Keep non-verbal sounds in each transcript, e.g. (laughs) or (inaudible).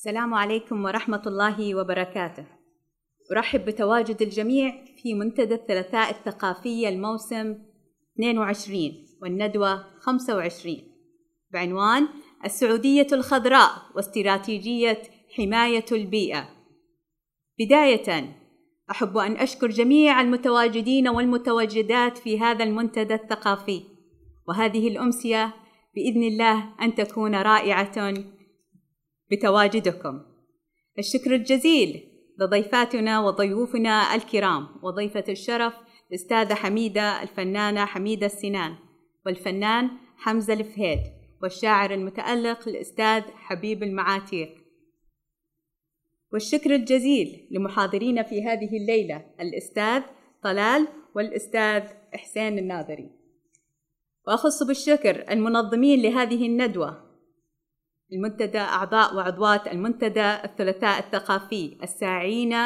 السلام عليكم ورحمة الله وبركاته. أرحب بتواجد الجميع في منتدى الثلاثاء الثقافية الموسم 22 والندوة 25 بعنوان السعودية الخضراء واستراتيجية حماية البيئة. بداية أحب أن أشكر جميع المتواجدين والمتواجدات في هذا المنتدى الثقافي، وهذه الأمسية بإذن الله أن تكون رائعة بتواجدكم. الشكر الجزيل لضيفاتنا وضيوفنا الكرام وضيفة الشرف الأستاذة حميدة الفنانة حميدة السنان والفنان حمزة الفهيد والشاعر المتألق الأستاذ حبيب المعاتيق. والشكر الجزيل لمحاضرين في هذه الليلة الأستاذ طلال والأستاذ إحسان الناظري. وأخص بالشكر المنظمين لهذه الندوة المنتدى أعضاء وعضوات المنتدى الثلاثاء الثقافي الساعين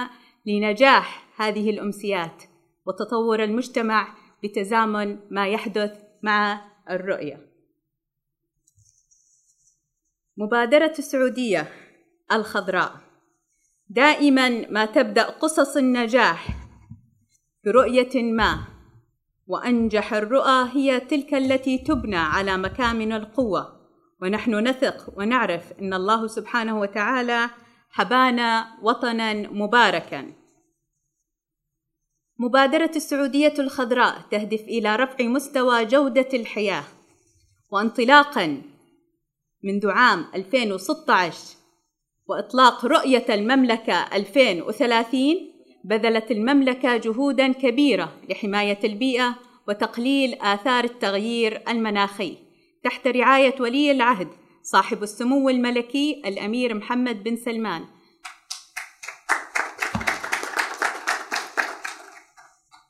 لنجاح هذه الأمسيات وتطور المجتمع بتزامن ما يحدث مع الرؤية. مبادرة السعودية الخضراء دائما ما تبدأ قصص النجاح برؤية ما وأنجح الرؤى هي تلك التي تبنى على مكامن القوة ونحن نثق ونعرف إن الله سبحانه وتعالى حبانا وطنا مباركا. مبادرة السعودية الخضراء تهدف إلى رفع مستوى جودة الحياة. وانطلاقا منذ عام 2016 وإطلاق رؤية المملكة 2030 بذلت المملكة جهودا كبيرة لحماية البيئة وتقليل آثار التغيير المناخي. تحت رعاية ولي العهد صاحب السمو الملكي الأمير محمد بن سلمان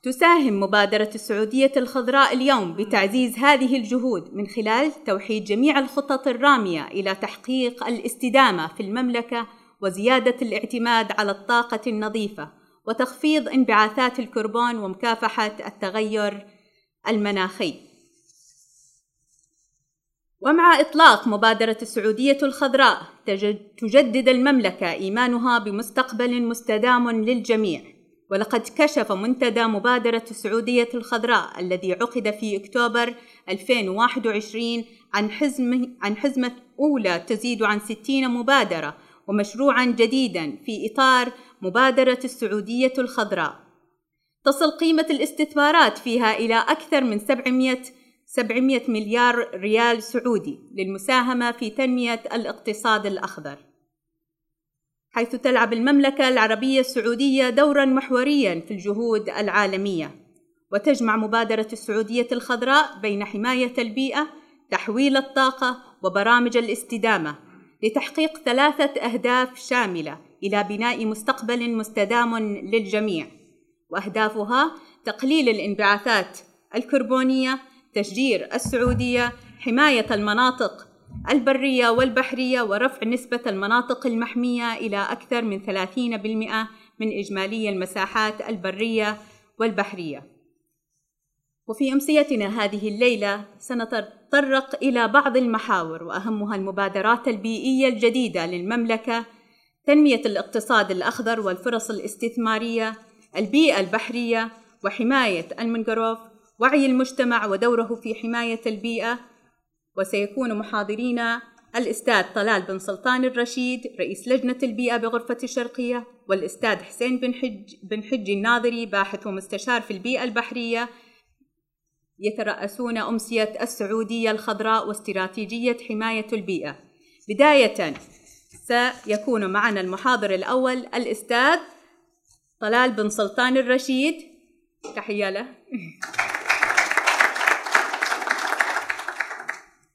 تساهم مبادرة السعودية الخضراء اليوم بتعزيز هذه الجهود من خلال توحيد جميع الخطط الرامية إلى تحقيق الاستدامة في المملكة وزيادة الاعتماد على الطاقة النظيفة وتخفيض انبعاثات الكربون ومكافحة التغير المناخي. ومع إطلاق مبادرة السعودية الخضراء تجدد المملكة إيمانها بمستقبل مستدام للجميع. ولقد كشف منتدى مبادرة السعودية الخضراء الذي عقد في أكتوبر 2021 عن حزمة, عن حزمة أولى تزيد عن 60 مبادرة ومشروعا جديدا في إطار مبادرة السعودية الخضراء. تصل قيمة الاستثمارات فيها إلى أكثر من 700 700 مليار ريال سعودي للمساهمة في تنمية الاقتصاد الأخضر. حيث تلعب المملكة العربية السعودية دورا محوريا في الجهود العالمية. وتجمع مبادرة السعودية الخضراء بين حماية البيئة تحويل الطاقة وبرامج الاستدامة لتحقيق ثلاثة أهداف شاملة إلى بناء مستقبل مستدام للجميع. وأهدافها تقليل الانبعاثات الكربونية تشجير السعودية حماية المناطق البرية والبحرية ورفع نسبة المناطق المحمية إلى أكثر من 30% من إجمالي المساحات البرية والبحرية. وفي أمسيتنا هذه الليلة سنتطرق إلى بعض المحاور وأهمها المبادرات البيئية الجديدة للمملكة، تنمية الاقتصاد الأخضر والفرص الاستثمارية، البيئة البحرية، وحماية المنغروف وعي المجتمع ودوره في حماية البيئة. وسيكون محاضرين الأستاذ طلال بن سلطان الرشيد رئيس لجنة البيئة بغرفة الشرقية والأستاذ حسين بن حج بن حج الناظري باحث ومستشار في البيئة البحرية. يترأسون أمسية السعودية الخضراء واستراتيجية حماية البيئة. بداية سيكون معنا المحاضر الأول الأستاذ طلال بن سلطان الرشيد. تحية له.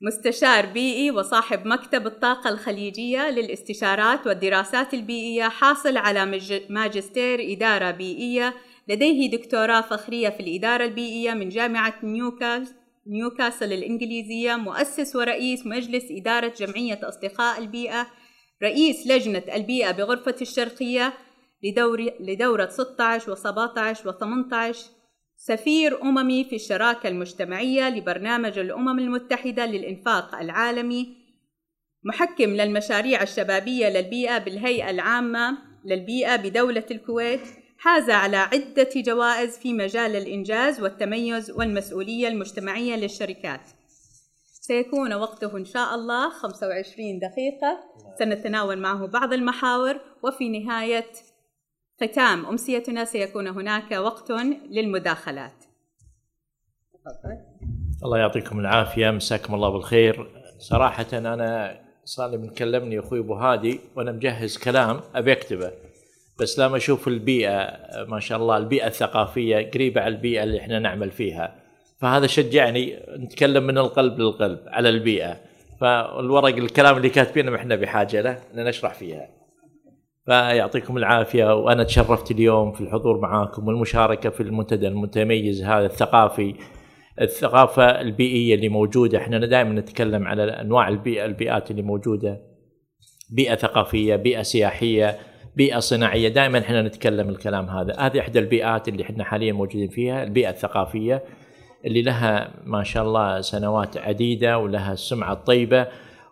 مستشار بيئي وصاحب مكتب الطاقة الخليجية للاستشارات والدراسات البيئية حاصل على ماجستير إدارة بيئية. لديه دكتوراه فخرية في الإدارة البيئية من جامعة نيوكاسل نيوكاسل الإنجليزية. مؤسس ورئيس مجلس إدارة جمعية أصدقاء البيئة. رئيس لجنة البيئة بغرفة الشرقية لدور لدورة 16 و17 و18 سفير أممي في الشراكة المجتمعية لبرنامج الأمم المتحدة للإنفاق العالمي محكم للمشاريع الشبابية للبيئة بالهيئة العامة للبيئة بدولة الكويت حاز على عدة جوائز في مجال الإنجاز والتميز والمسؤولية المجتمعية للشركات. سيكون وقته إن شاء الله 25 دقيقة. سنتناول معه بعض المحاور وفي نهاية ختام أمسيتنا سيكون هناك وقت للمداخلات. الله يعطيكم العافية مساكم الله بالخير. صراحة أنا صار لي مكلمني أخوي أبو هادي وأنا مجهز كلام أبي أكتبه. بس لما أشوف البيئة ما شاء الله البيئة الثقافية قريبة على البيئة اللي إحنا نعمل فيها. فهذا شجعني نتكلم من القلب للقلب على البيئة. فالورق الكلام اللي كاتبينه إحنا بحاجة له لنشرح فيها. فيعطيكم العافية وأنا تشرفت اليوم في الحضور معاكم والمشاركة في المنتدى المتميز هذا الثقافي الثقافة البيئية اللي موجودة. إحنا دائما نتكلم على أنواع البيئة البيئات اللي موجودة. بيئة ثقافية بيئة سياحية بيئة صناعية. دائما إحنا نتكلم الكلام هذا. هذه إحدى البيئات اللي إحنا حاليا موجودين فيها البيئة الثقافية اللي لها ما شاء الله سنوات عديدة ولها السمعة الطيبة.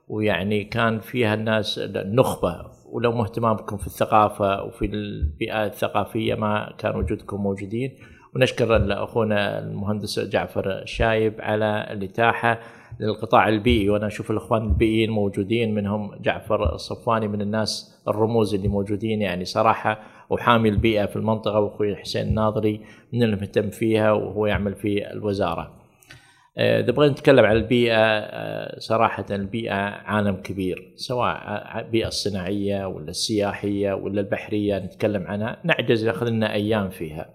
ويعني كان فيها الناس النخبة ولو ما اهتمامكم في الثقافة وفي البيئة الثقافية ما كان وجودكم موجودين. ونشكر اخونا المهندس جعفر الشايب على الإتاحة للقطاع البيئي. وأنا أشوف الإخوان البيئيين موجودين منهم جعفر الصفواني من الناس الرموز اللي موجودين. يعني صراحة وحامي البيئة في المنطقة وأخوي حسين الناظري من المهتم فيها وهو يعمل في الوزارة. آه، إذا بغينا نتكلم عن البيئة آه، صراحة البيئة عالم كبير سواء البيئة الصناعية ولا السياحية ولا البحرية نتكلم عنها نعجز ياخذ لنا أيام فيها.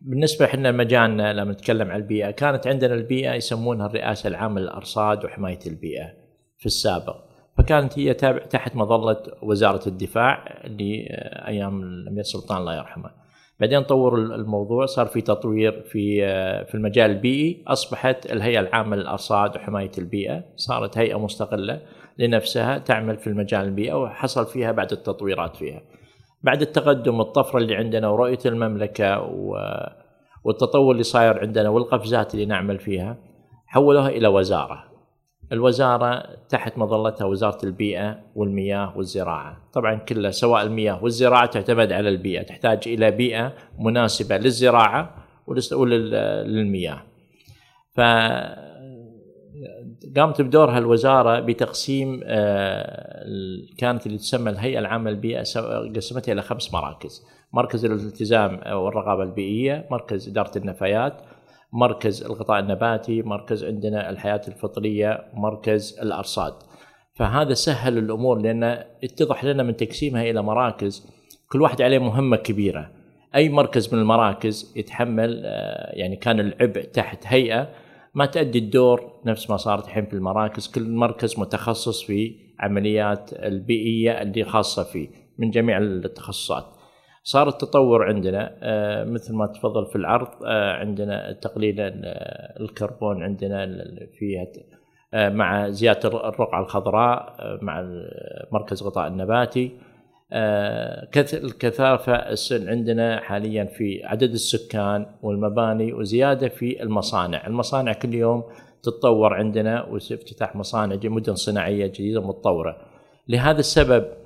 بالنسبة إحنا مجالنا لما نتكلم عن البيئة كانت عندنا البيئة يسمونها الرئاسة العامة للأرصاد وحماية البيئة في السابق فكانت هي تابع تحت مظلة وزارة الدفاع لايام الأمير سلطان الله يرحمه. بعدين طور الموضوع صار في تطوير في في المجال البيئي أصبحت الهيئة العامة للأرصاد وحماية البيئة صارت هيئة مستقلة لنفسها تعمل في المجال البيئه وحصل فيها بعد التطويرات فيها. بعد التقدم والطفره اللي عندنا ورؤية المملكة والتطور اللي صاير عندنا والقفزات اللي نعمل فيها حولوها إلى وزارة. الوزارة تحت مظلتها وزارة البيئة والمياه والزراعة، طبعا كلها سواء المياه والزراعة تعتمد على البيئة، تحتاج إلى بيئة مناسبة للزراعة وللمياه. ف قامت بدورها الوزارة بتقسيم آه، كانت اللي تسمى الهيئة العامة للبيئة قسمتها إلى خمس مراكز مركز الالتزام والرقابة البيئية مركز إدارة النفايات مركز الغطاء النباتي مركز عندنا الحياة الفطرية مركز الأرصاد. فهذا سهل الأمور لأن اتضح لنا من تقسيمها إلى مراكز. كل واحد عليه مهمة كبيرة. أي مركز من المراكز يتحمل آه، يعني كان العبء تحت هيئة ما تؤدي الدور نفس ما صارت الحين في المراكز. كل مركز متخصص في عمليات البيئية اللي خاصة فيه من جميع التخصصات. صار التطور عندنا آه، مثل ما تفضل في العرض آه، عندنا تقليل الكربون عندنا فيها آه، مع زيادة الرقعة الخضراء مع مركز غطاء النباتي. آه، الكثافة عندنا حاليا في عدد السكان والمباني وزيادة في المصانع. المصانع كل يوم تتطور عندنا وافتتاح مصانع مدن صناعية جديدة متطورة. لهذا السبب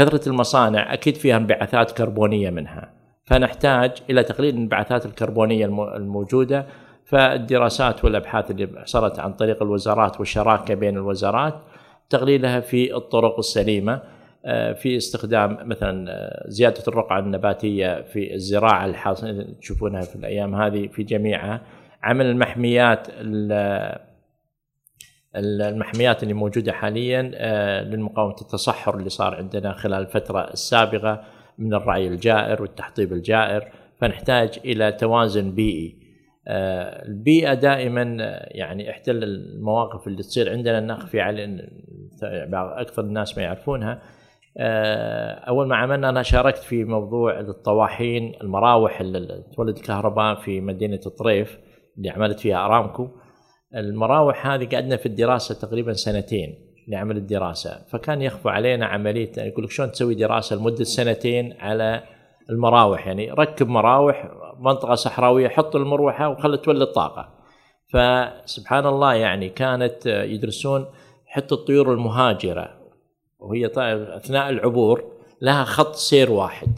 كثرة المصانع أكيد فيها انبعاثات كربونية منها. فنحتاج إلى تقليل الانبعاثات الكربونية الموجودة فالدراسات والأبحاث اللي صارت عن طريق الوزارات والشراكة بين الوزارات تقليلها في الطرق السليمة آه، في استخدام مثلا آه، زيادة الرقعة النباتية في الزراعة اللي تشوفونها في الأيام هذه في جميعها عمل المحميات المحميات اللي موجودة حاليا آه، للمقاومة التصحر اللي صار عندنا خلال الفترة السابقة من الرعي الجائر والتحطيب الجائر. فنحتاج إلى توازن بيئي. البيئة دائما يعني إحدى المواقف اللي تصير عندنا نخفي على أكثر الناس ما يعرفونها. آه، أول ما عملنا أنا شاركت في موضوع الطواحين المراوح اللي تولد كهرباء في مدينة الطريف اللي عملت فيها أرامكو. المراوح هذه قعدنا في الدراسة تقريبا سنتين لعمل الدراسة فكان يخفى علينا عملية يعني يقول لك شلون تسوي دراسة لمدة سنتين على المراوح؟ يعني ركب مراوح منطقة صحراوية حط المروحة وخلت تولد طاقة. فسبحان الله يعني كانت يدرسون حتى الطيور المهاجرة وهي أثناء العبور لها خط سير واحد.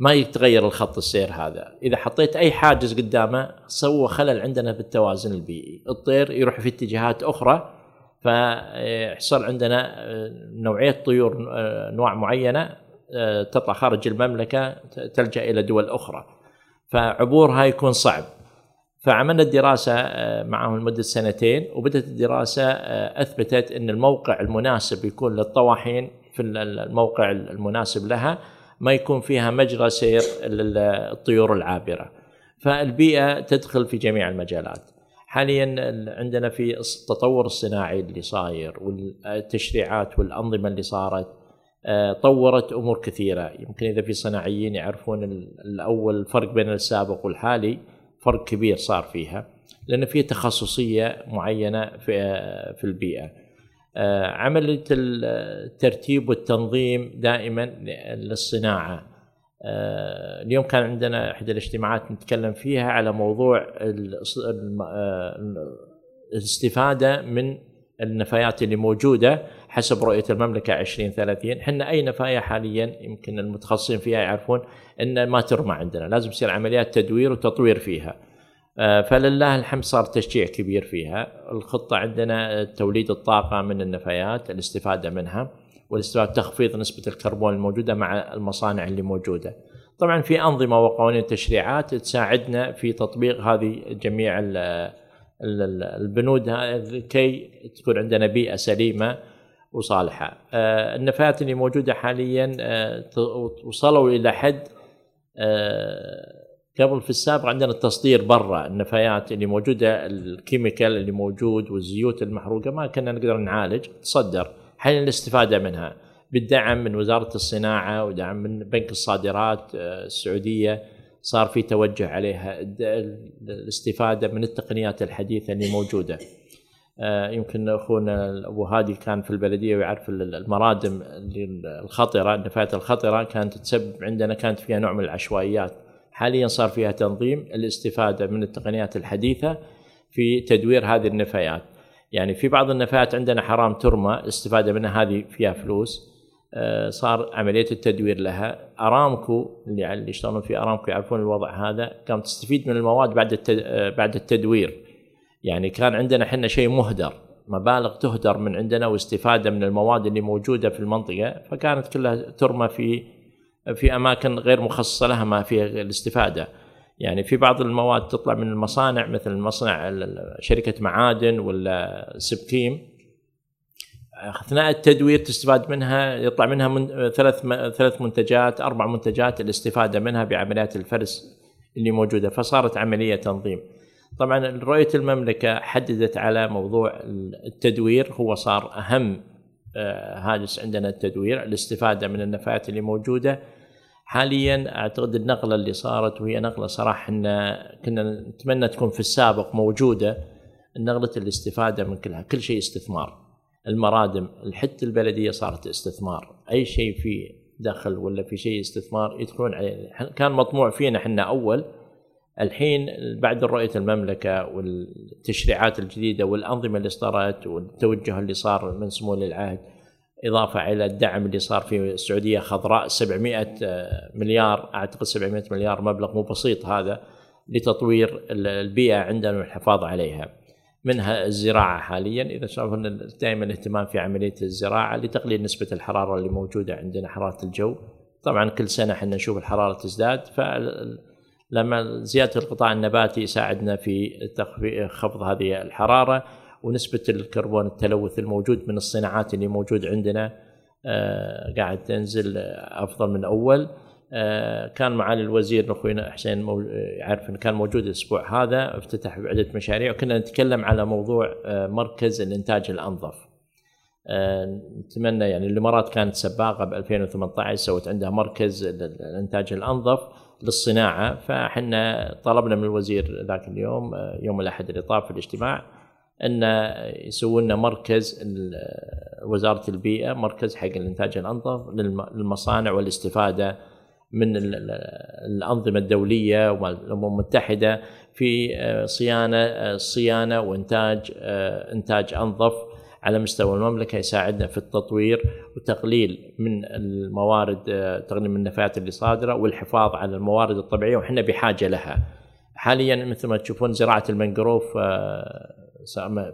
ما يتغير الخط السير هذا. إذا حطيت أي حاجز قدامه سوى خلل عندنا في التوازن البيئي. الطير يروح في اتجاهات أخرى فيحصل عندنا نوعية طيور انواع معينة تطلع خارج المملكة تلجأ إلى دول أخرى. فعبورها يكون صعب. فعملنا الدراسة معهم لمدة سنتين وبدأت الدراسة أثبتت أن الموقع المناسب يكون للطواحين في الموقع المناسب لها. ما يكون فيها مجرى سير الطيور العابرة. فالبيئة تدخل في جميع المجالات. حاليا عندنا في التطور الصناعي اللي صاير والتشريعات والأنظمة اللي صارت آه، طورت أمور كثيرة. يمكن إذا في صناعيين يعرفون الأول الفرق بين السابق والحالي فرق كبير صار فيها لأن في تخصصية معينة في آه، في البيئة. عملية الترتيب والتنظيم دائما للصناعة. آه، اليوم كان عندنا إحدى الاجتماعات نتكلم فيها على موضوع آه، الاستفادة من النفايات اللي موجودة حسب رؤية المملكة 2030 إحنا أي نفاية حاليا يمكن المتخصصين فيها يعرفون إن ما ترمى عندنا لازم يصير عمليات تدوير وتطوير فيها. آه، فلله الحمد صار تشجيع كبير فيها. الخطة عندنا توليد الطاقة من النفايات الاستفادة منها والاستفادة تخفيض نسبة الكربون الموجودة مع المصانع اللي موجودة. طبعا في أنظمة وقوانين تشريعات تساعدنا في تطبيق هذه جميع البنود كي تكون عندنا بيئة سليمة وصالحة. آه، النفايات اللي موجودة حاليا آه، وصلوا إلى حد قبل في السابق عندنا التصدير برا النفايات اللي موجودة ال chemical اللي موجود والزيوت المحروقة ما كنا نقدر نعالج تصدر. حاليا الاستفادة منها بالدعم من وزارة الصناعة ودعم من بنك الصادرات آه، السعودية صار في توجه عليها الاستفادة من التقنيات الحديثة اللي موجودة. آه، يمكن أخونا أبو هادي كان في البلدية ويعرف المرادم الخطرة النفايات الخطرة كانت تسبب عندنا كانت فيها نوع من العشوائيات. حاليا صار فيها تنظيم الاستفادة من التقنيات الحديثة في تدوير هذه النفايات. يعني في بعض النفايات عندنا حرام ترمى الاستفاده منها هذه فيها فلوس. آه، صار عملية التدوير لها. أرامكو اللي اللي يشتغلون في أرامكو يعرفون الوضع هذا كانت تستفيد من المواد بعد آه، بعد التدوير. يعني كان عندنا إحنا شيء مهدر مبالغ تهدر من عندنا واستفادة من المواد اللي موجودة في المنطقة فكانت كلها ترمى في في أماكن غير مخصصة لها ما فيها الاستفادة. يعني في بعض المواد تطلع من المصانع مثل مصنع شركة معادن ولا سبكيم أثناء التدوير تستفاد منها يطلع منها من ثلاث ثلاث منتجات أربع منتجات الاستفادة منها بعمليات الفرز اللي موجودة. فصارت عملية تنظيم. طبعا رؤية المملكة حددت على موضوع التدوير هو صار أهم هاجس عندنا التدوير الاستفادة من النفايات اللي موجودة. حاليا أعتقد النقلة اللي صارت وهي نقلة صراحة إحنا كنا نتمنى تكون في السابق موجودة نقلة الاستفادة من كلها كل شيء استثمار. المرادم حتى البلدية صارت استثمار. أي شيء فيه دخل ولا في شيء استثمار يدخلون عليه. كان مطموع فينا إحنا أول الحين بعد رؤية المملكة والتشريعات الجديدة والأنظمة اللي صارت والتوجه اللي صار من سمو العهد إضافة إلى الدعم اللي صار في السعودية خضراء 700 مليار أعتقد 700 مليار مبلغ مو بسيط هذا لتطوير البيئة عندنا والحفاظ عليها. منها الزراعة حاليا إذا شافوا دائما الاهتمام في عملية الزراعة لتقليل نسبة الحرارة اللي موجودة عندنا حرارة الجو. طبعا كل سنة إحنا نشوف الحرارة تزداد ف لما زيادة القطاع النباتي يساعدنا في خفض هذه الحرارة ونسبة الكربون التلوث الموجود من الصناعات اللي موجود عندنا آه، قاعد تنزل أفضل من أول. آه، كان معالي الوزير أخوينا حسين يعرف إنه كان موجود الأسبوع هذا افتتح بعدة مشاريع وكنا نتكلم على موضوع آه، مركز الإنتاج الأنظف. نتمنى يعني الإمارات كانت سباقة ب 2018 سوت عندها مركز الإنتاج الأنظف. للصناعه فاحنا طلبنا من الوزير ذاك اليوم يوم الأحد اللي طاف في الاجتماع إن يسوون لنا مركز وزارة البيئة مركز حق الإنتاج الأنظف للمصانع والاستفادة من الأنظمة الدولية والأمم المتحدة في صيانة صيانة وإنتاج إنتاج أنظف على مستوى المملكة يساعدنا في التطوير وتقليل من الموارد تقليل من النفايات اللي صادرة والحفاظ على الموارد الطبيعية وحنا بحاجة لها. حاليا مثل ما تشوفون زراعة المنجروف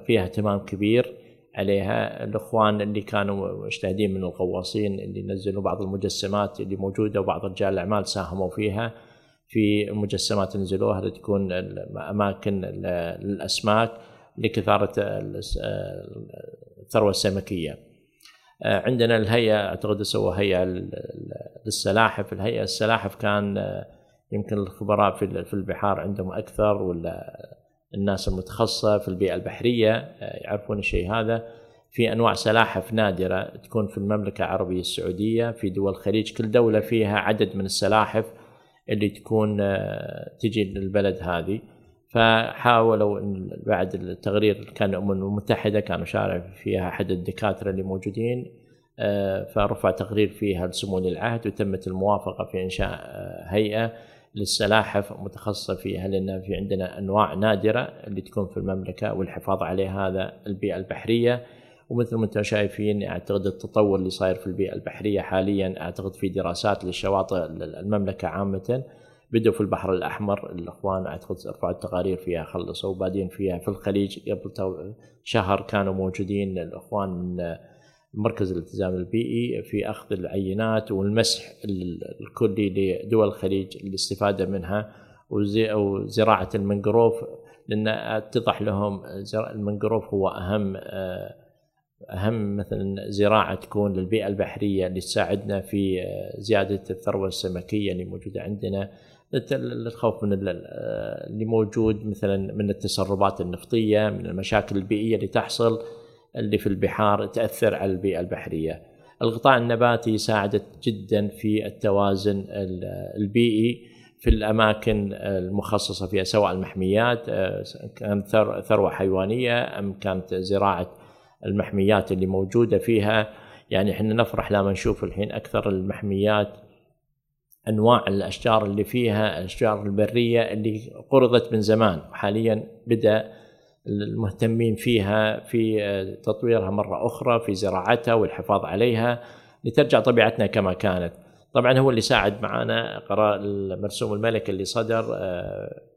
فيها اهتمام كبير عليها. الإخوان اللي كانوا مجتهدين من الغواصين اللي نزلوا بعض المجسمات اللي موجودة وبعض رجال الأعمال ساهموا فيها. في المجسمات نزلوها لتكون اماكن للاسماك لكثارة الثروة السمكية. عندنا الهيئة أعتقد سووا هيئة للسلاحف، الهيئة السلاحف كان يمكن الخبراء في البحار عندهم أكثر ولا الناس المتخصصة في البيئة البحرية يعرفون الشيء هذا. في أنواع سلاحف نادرة تكون في المملكة العربية السعودية. في دول الخليج كل دولة فيها عدد من السلاحف اللي تكون تجي للبلد هذه. فحاولوا إن بعد التقرير كان الأمم المتحدة كانوا شارع فيها أحد الدكاترة اللي موجودين فرفع تقرير فيها لسمو العهد وتمت الموافقة في إنشاء هيئة للسلاحف متخصصة فيها. لأن في عندنا أنواع نادرة اللي تكون في المملكة والحفاظ عليها هذا البيئة البحرية؟ ومثل ما أنتم شايفين أعتقد التطور اللي صاير في البيئة البحرية حاليا أعتقد في دراسات للشواطئ المملكة عامه بدوا في البحر الأحمر الإخوان أعتقد رفعوا التقارير فيها خلصوا وبعدين فيها في الخليج قبل شهر كانوا موجودين الإخوان من مركز الالتزام البيئي في أخذ العينات والمسح الكلي لدول الخليج للاستفاده منها وزراعه المنجروف لأن أتضح لهم المنجروف هو أهم أهم مثلا زراعة تكون للبيئة البحرية اللي تساعدنا في زيادة الثروة السمكية اللي موجودة عندنا. الخوف من اللي موجود مثلا من التسربات النفطية من المشاكل البيئية اللي تحصل اللي في البحار تأثر على البيئة البحرية. الغطاء النباتي ساعدت جدا في التوازن البيئي في الأماكن المخصصة فيها سواء المحميات كانت ثروة حيوانية أم كانت زراعة المحميات اللي موجودة فيها يعني إحنا نفرح لما نشوف الحين أكثر المحميات أنواع الأشجار اللي فيها الأشجار البرية اللي قرضت من زمان. وحاليا بدأ المهتمين فيها في تطويرها مرة أخرى في زراعتها والحفاظ عليها لترجع طبيعتنا كما كانت. طبعا هو اللي ساعد معنا قرار المرسوم الملكي اللي صدر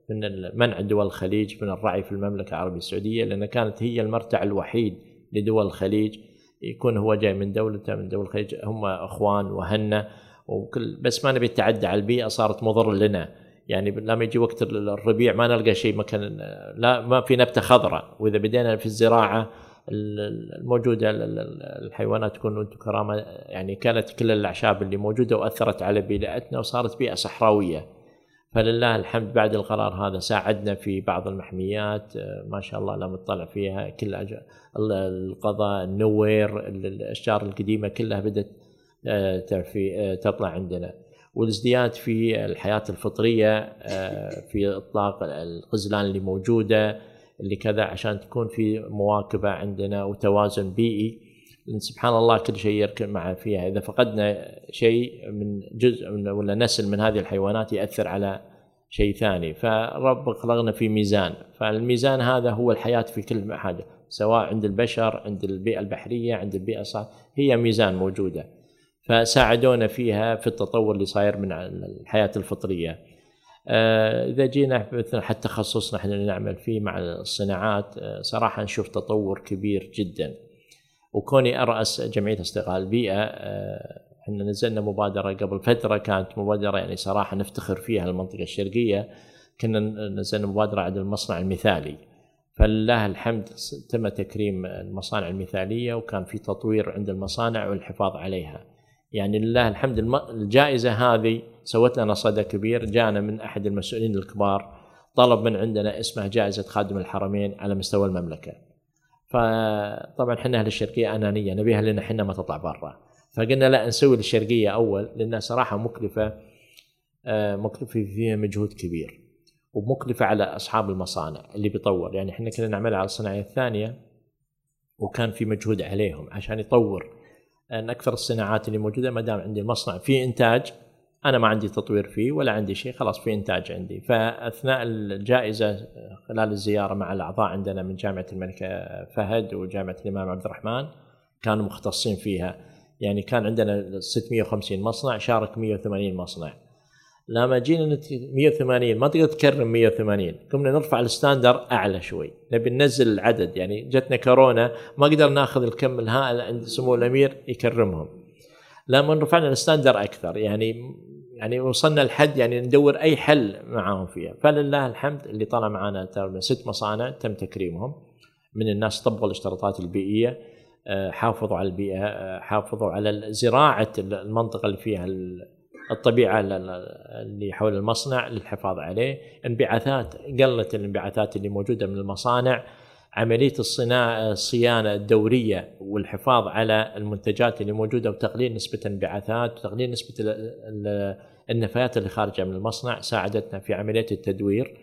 من منع دول الخليج من الرعي في المملكة العربية السعودية لأن كانت هي المرتع الوحيد لدول الخليج. يكون هو جاي من دولته من دول الخليج هم إخوان وهنا وكل بس ما نبي التعدي على البيئة صارت مضر لنا. يعني لما يجي وقت الربيع ما نلقى شيء مكان لا ما في نبتة خضراء. وإذا بدينا في الزراعة الموجودة الحيوانات تكون أنتم كرامة. يعني كانت كل الأعشاب اللي موجودة وأثرت على بيئتنا وصارت بيئة صحراوية. فلله الحمد بعد القرار هذا ساعدنا في بعض المحميات. ما شاء الله لما تطلع فيها. كل القضاء النوير الأشجار القديمة كلها بدأت تطلع عندنا. والازدياد في الحياة الفطرية في إطلاق الغزلان اللي موجودة اللي كذا عشان تكون في مواكبة عندنا وتوازن بيئي. لأن سبحان الله كل شيء يركب مع فيها. إذا فقدنا شيء من جزء من ولا نسل من هذه الحيوانات يأثر على شيء ثاني. فرب خلقنا في ميزان. فالميزان هذا هو الحياة في كل حاجة سواء عند البشر عند البيئة البحرية عند البيئة الصح. هي ميزان موجودة. فساعدونا فيها في التطور اللي صاير من الحياة الفطرية. إذا جينا مثل حتى تخصصنا إحنا اللي نعمل فيه مع الصناعات صراحة نشوف تطور كبير جدا. وكوني أرأس جمعية أصدقاء البيئة إحنا نزلنا مبادرة قبل فترة كانت مبادرة يعني صراحة نفتخر فيها المنطقة الشرقية. كنا نزلنا مبادرة عن المصنع المثالي. فلله الحمد تم تكريم المصانع المثالية وكان في تطوير عند المصانع والحفاظ عليها. يعني لله الحمد الجائزة هذه سوت لنا صدى كبير جانا من أحد المسؤولين الكبار طلب من عندنا اسمها جائزة خادم الحرمين على مستوى المملكة. فطبعا إحنا أهل الشرقية أنانية نبيها لنا إحنا ما تطلع برا. فقلنا لا نسوي للشرقيه أول لأنها صراحة مكلفة مكلفة فيها مجهود كبير ومكلفة على أصحاب المصانع اللي بيطور. يعني إحنا كنا نعملها على الصناعيه الثانية وكان في مجهود عليهم عشان يطور أن أكثر الصناعات اللي موجودة ما دام عندي المصنع في إنتاج أنا ما عندي تطوير فيه ولا عندي شيء خلاص في إنتاج عندي. فأثناء الجائزة خلال الزيارة مع الأعضاء عندنا من جامعة الملك فهد وجامعة الإمام عبد الرحمن كانوا مختصين فيها. يعني كان عندنا 650 مصنع شارك 180 مصنع. لما جينا 180 ما تقدر تكرم 180 قمنا نرفع ال standard أعلى شوي. نبي ننزل العدد يعني جتنا كورونا ما قدر ناخذ الكم الهائل عند سمو الأمير يكرمهم. لما رفعنا ال standard أكثر يعني يعني وصلنا لحد يعني ندور أي حل معاهم فيها. فلله الحمد اللي طلع معنا ست مصانع تم تكريمهم. من الناس طبقوا الاشتراطات البيئية آه، حافظوا على البيئة آه، حافظوا على زراعة المنطقة اللي فيها الطبيعة اللي حول المصنع للحفاظ عليه انبعاثات قلت الانبعاثات اللي موجودة من المصانع عملية الصناعة الصيانة الدورية والحفاظ على المنتجات اللي موجودة وتقليل نسبة الانبعاثات وتقليل نسبة النفايات اللي خارجة من المصنع ساعدتنا في عملية التدوير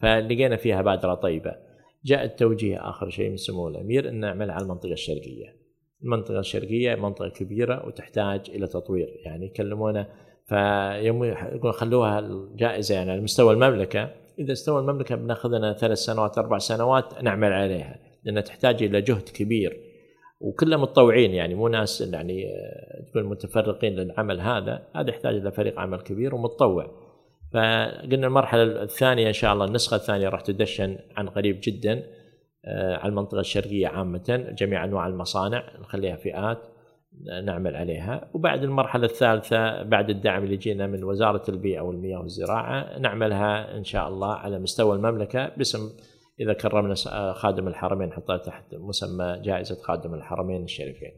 فلقينا فيها بادرة طيبة. جاء التوجيه آخر شيء من سمو الأمير إن نعمل على المنطقة الشرقية. المنطقة الشرقية منطقة كبيرة وتحتاج إلى تطوير يعني كلمونا فيوم يقول خلوها الجائزة يعني على مستوى المملكة. إذا استوى المملكة بناخذ لنا ثلاث سنوات أربع سنوات نعمل عليها لأنها تحتاج إلى جهد كبير. وكلها متطوعين يعني مو ناس يعني آه، تكون متفرقين للعمل هذا. هذا يحتاج إلى فريق عمل كبير ومتطوع. فقلنا المرحلة الثانية إن شاء الله النسخة الثانية راح تدشن عن قريب جدا آه، على المنطقة الشرقية عامه جميع أنواع المصانع نخليها فئات. نعمل عليها. وبعد المرحلة الثالثة بعد الدعم اللي جينا من وزارة البيئة والمياه والزراعة نعملها إن شاء الله على مستوى المملكة باسم إذا كرمنا خادم الحرمين نحطها تحت مسمى جائزة خادم الحرمين الشريفين.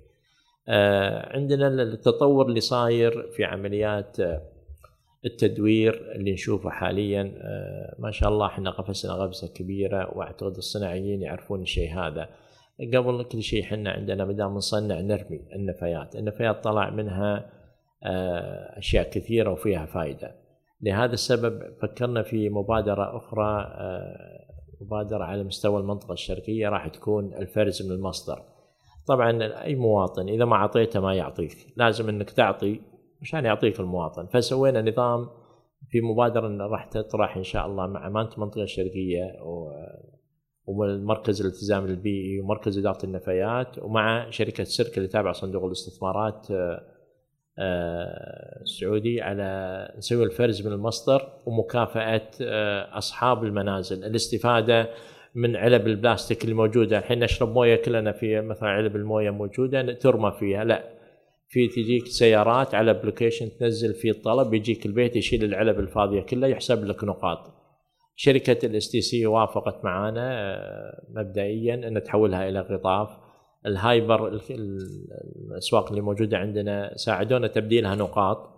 آه، عندنا التطور اللي صاير في عمليات التدوير اللي نشوفه حاليا آه، ما شاء الله إحنا قفزنا قفزة كبيرة وأعتقد الصناعيين يعرفون الشيء هذا. قبل كل شيء إحنا عندنا ما دام نصنع نرمي النفايات، النفايات طلع منها آه، أشياء كثيرة وفيها فائده. لهذا السبب فكرنا في مبادرة أخرى آه، مبادرة على مستوى المنطقة الشرقية راح تكون الفرز من المصدر. طبعا أي مواطن إذا ما أعطيته ما يعطيك، لازم إنك تعطي عشان يعطيك المواطن، فسوينا نظام في مبادرة راح تطرح إن شاء الله مع امانه المنطقة الشرقيه ومركز الالتزام البيئي ومركز إدارة النفايات ومع شركة سيرك اللي تابعة صندوق الاستثمارات آه، آه، السعودي على نسوي الفرز من المصدر ومكافأة آه، أصحاب المنازل. الاستفادة من علب البلاستيك اللي موجودة. الحين نشرب موية كلنا في مثلا علب الموية موجودة ترمى فيها. لا في تجيك سيارات على application تنزل فيه الطلب يجيك البيت يشيل العلب الفاضية كلها يحسب لك نقاط. شركة ال STC وافقت معنا آه، مبدئيا أن تحولها إلى قطاف. ال hyper الأسواق اللي موجودة عندنا ساعدونا تبديلها نقاط.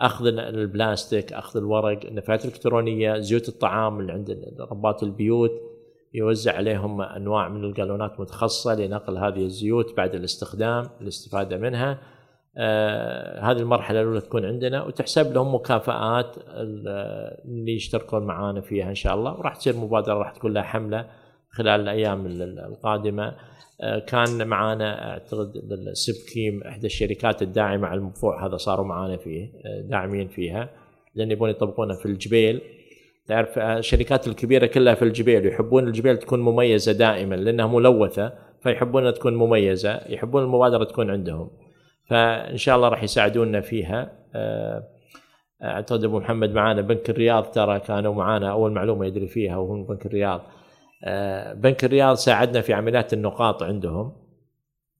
أخذ البلاستيك أخذ الورق النفايات الإلكترونية زيوت الطعام اللي عند ربات البيوت يوزع عليهم أنواع من الجالونات متخصصة لنقل هذه الزيوت بعد الاستخدام الاستفادة منها. آه هذه المرحلة الأولى تكون عندنا وتحسب لهم مكافآت اللي يشتركون معنا فيها إن شاء الله. وراح تصير مبادرة راح تكون لها حملة خلال الأيام القادمة. آه كان معنا أعتقد السبكيم إحدى الشركات الداعمة على المدفوع هذا صاروا معنا فيه آه داعمين فيها لأن يبون يطبقونها في الجبيل. تعرف الشركات الكبيرة كلها في الجبيل يحبون الجبيل تكون مميزة دائما لأنها ملوثة فيحبونها تكون مميزة يحبون المبادرة تكون عندهم. فإن شاء الله راح يساعدونا فيها. آه، اعتقد أبو محمد معانا بنك الرياض ترى كانوا معانا أول معلومة يدري فيها وهو من بنك الرياض. آه، بنك الرياض ساعدنا في عمليات النقاط عندهم.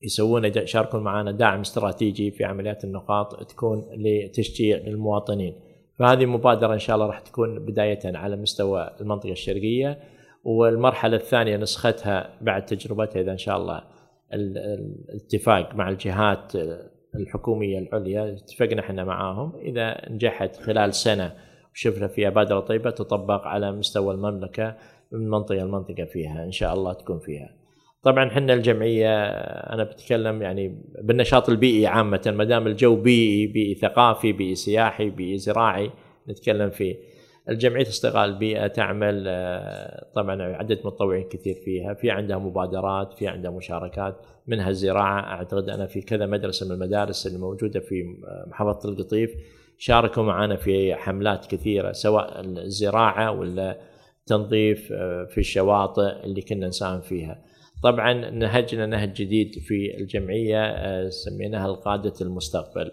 يسوون يشاركون معنا دعم استراتيجي في عمليات النقاط تكون لتشجيع المواطنين. فهذه مبادرة إن شاء الله راح تكون بداية على مستوى المنطقة الشرقية. والمرحلة الثانية نسختها بعد تجربتها إذا إن شاء الله. الاتفاق مع الجهات الحكومية العليا اتفقنا إحنا معاهم إذا نجحت خلال سنة وشفنا فيها بادرة طيبة تطبق على مستوى المملكة من منطقة لمنطقه فيها إن شاء الله تكون فيها. طبعا إحنا الجمعية أنا بتكلم يعني بالنشاط البيئي عامة ما دام الجو بيئي بيئي ثقافي بيئي سياحي بيئي زراعي نتكلم فيه. الجمعية استغلال البيئه تعمل آه، طبعا عدد متطوعين كثير فيها في عندها مبادرات في عندها مشاركات منها الزراعة أعتقد أنا في كذا مدرسة من المدارس اللي موجودة في آه، محافظة القطيف شاركوا معنا في حملات كثيرة سواء الزراعة ولا تنظيف آه، في الشواطئ اللي كنا نساهم فيها. طبعا نهجنا نهج جديد في الجمعية سميناها القادة المستقبل.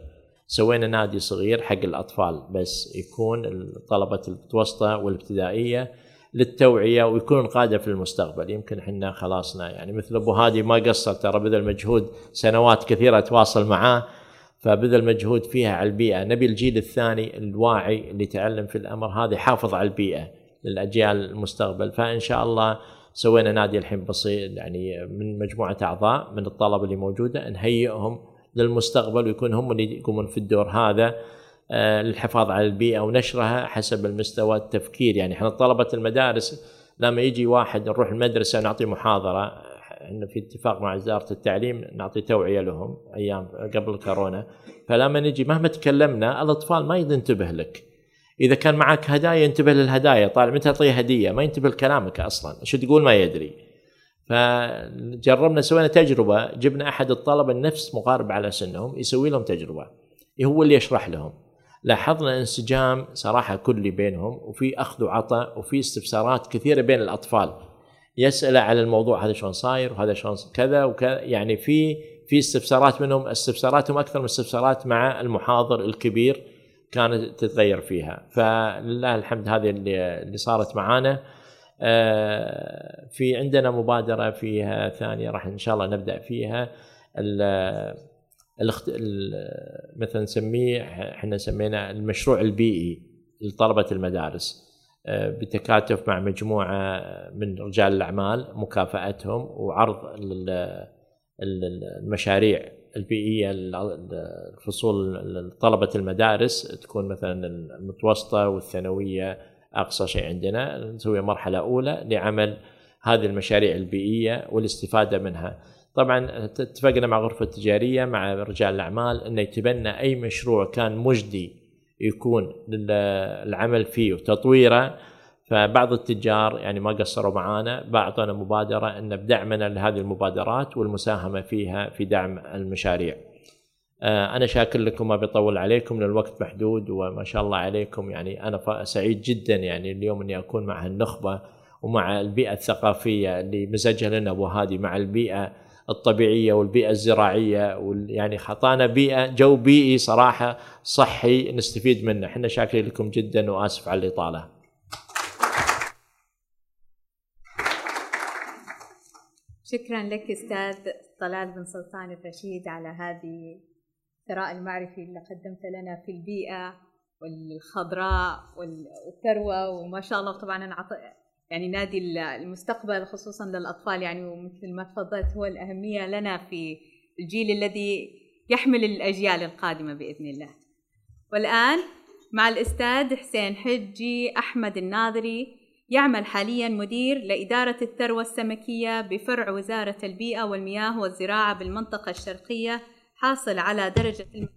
سوينا نادي صغير حق الأطفال بس يكون طلبة المتوسطه والابتدائية للتوعية ويكونون قادة في المستقبل. يمكن إحنا خلاصنا يعني مثل أبو هادي ما قصر ترى بذل مجهود سنوات كثيرة أتواصل معاه فبذل مجهود فيها على البيئة. نبي الجيل الثاني الواعي اللي يتعلم في الأمر هذا يحافظ على البيئة للأجيال المستقبل. فإن شاء الله سوينا نادي الحين بسيط يعني من مجموعة أعضاء من الطلبة اللي موجودة نهيئهم للمستقبل ويكون هم اللي يقومون في الدور هذا آه، للحفاظ على البيئة ونشرها حسب المستوى التفكير. يعني إحنا طلبة المدارس لما يجي واحد نروح المدرسة نعطي محاضرة إحنا في اتفاق مع وزارة التعليم نعطي توعية لهم أيام قبل كورونا فلما نجي مهما تكلمنا الأطفال ما ينتبه لك. إذا كان معك هدايا ينتبه للهدايا طالب متى تعطيه هدية ما ينتبه لكلامك أصلا شو تقول ما يدري. فجربنا سوينا تجربة جبنا أحد الطلبة نفس مقارب على سنهم يسوي لهم تجربة. هو اللي يشرح لهم؟ لاحظنا انسجام صراحة كلي بينهم وفي أخذ وعطاء وفي استفسارات كثيرة بين الأطفال. يسأل على الموضوع هذا شلون صاير وهذا شلون كذا وكذا يعني في في استفسارات منهم استفساراتهم أكثر من استفسارات مع المحاضر الكبير كانت تتغير فيها. فلله الحمد هذه اللي, صارت معانا. في عندنا مبادرة فيها ثانية راح إن شاء الله نبدأ فيها. الاخت... مثلا نسميه إحنا سمينا المشروع البيئي لطلبة المدارس. آه، بتكاتف مع مجموعة من رجال الأعمال مكافأتهم وعرض المشاريع البيئية الفصول طلبه المدارس. تكون مثلا المتوسطة والثانوية أقصى شيء عندنا نسوي مرحلة أولى لعمل هذه المشاريع البيئية والاستفادة منها. طبعا اتفقنا مع غرفة التجاريه مع رجال الأعمال إنه يتبنى أي مشروع كان مجدي يكون للعمل فيه وتطويره فبعض التجار يعني ما قصروا معانا بعطونا مبادرة ان بدعمنا لهذه المبادرات والمساهمة فيها في دعم المشاريع. آه، أنا شاكر لكم ما بيطول عليكم الوقت محدود وما شاء الله عليكم. يعني أنا سعيد جدا يعني اليوم إني أكون مع هالنخبه ومع البيئة الثقافية اللي مزجها لنا أبو هادي مع البيئة الطبيعية والبيئة الزراعية يعني خطانا بيئة جو بيئي صراحة صحي نستفيد منه. إحنا شاكرين لكم جدا وآسف على الإطالة. شكرا لك أستاذ طلال بن سلطان الرشيد على هذه الثراء المعرفي اللي قدمت لنا في البيئة والخضراء والثروة وما شاء الله طبعا أنا يعني نادي المستقبل خصوصا للأطفال يعني ومثل ما تفضلت هو الأهمية لنا في الجيل الذي يحمل الأجيال القادمة بإذن الله. والآن مع الأستاذ حسين حجي أحمد الناظري يعمل حاليا مدير لإدارة الثروة السمكية بفرع وزارة البيئة والمياه والزراعة بالمنطقة الشرقية حاصل على درجة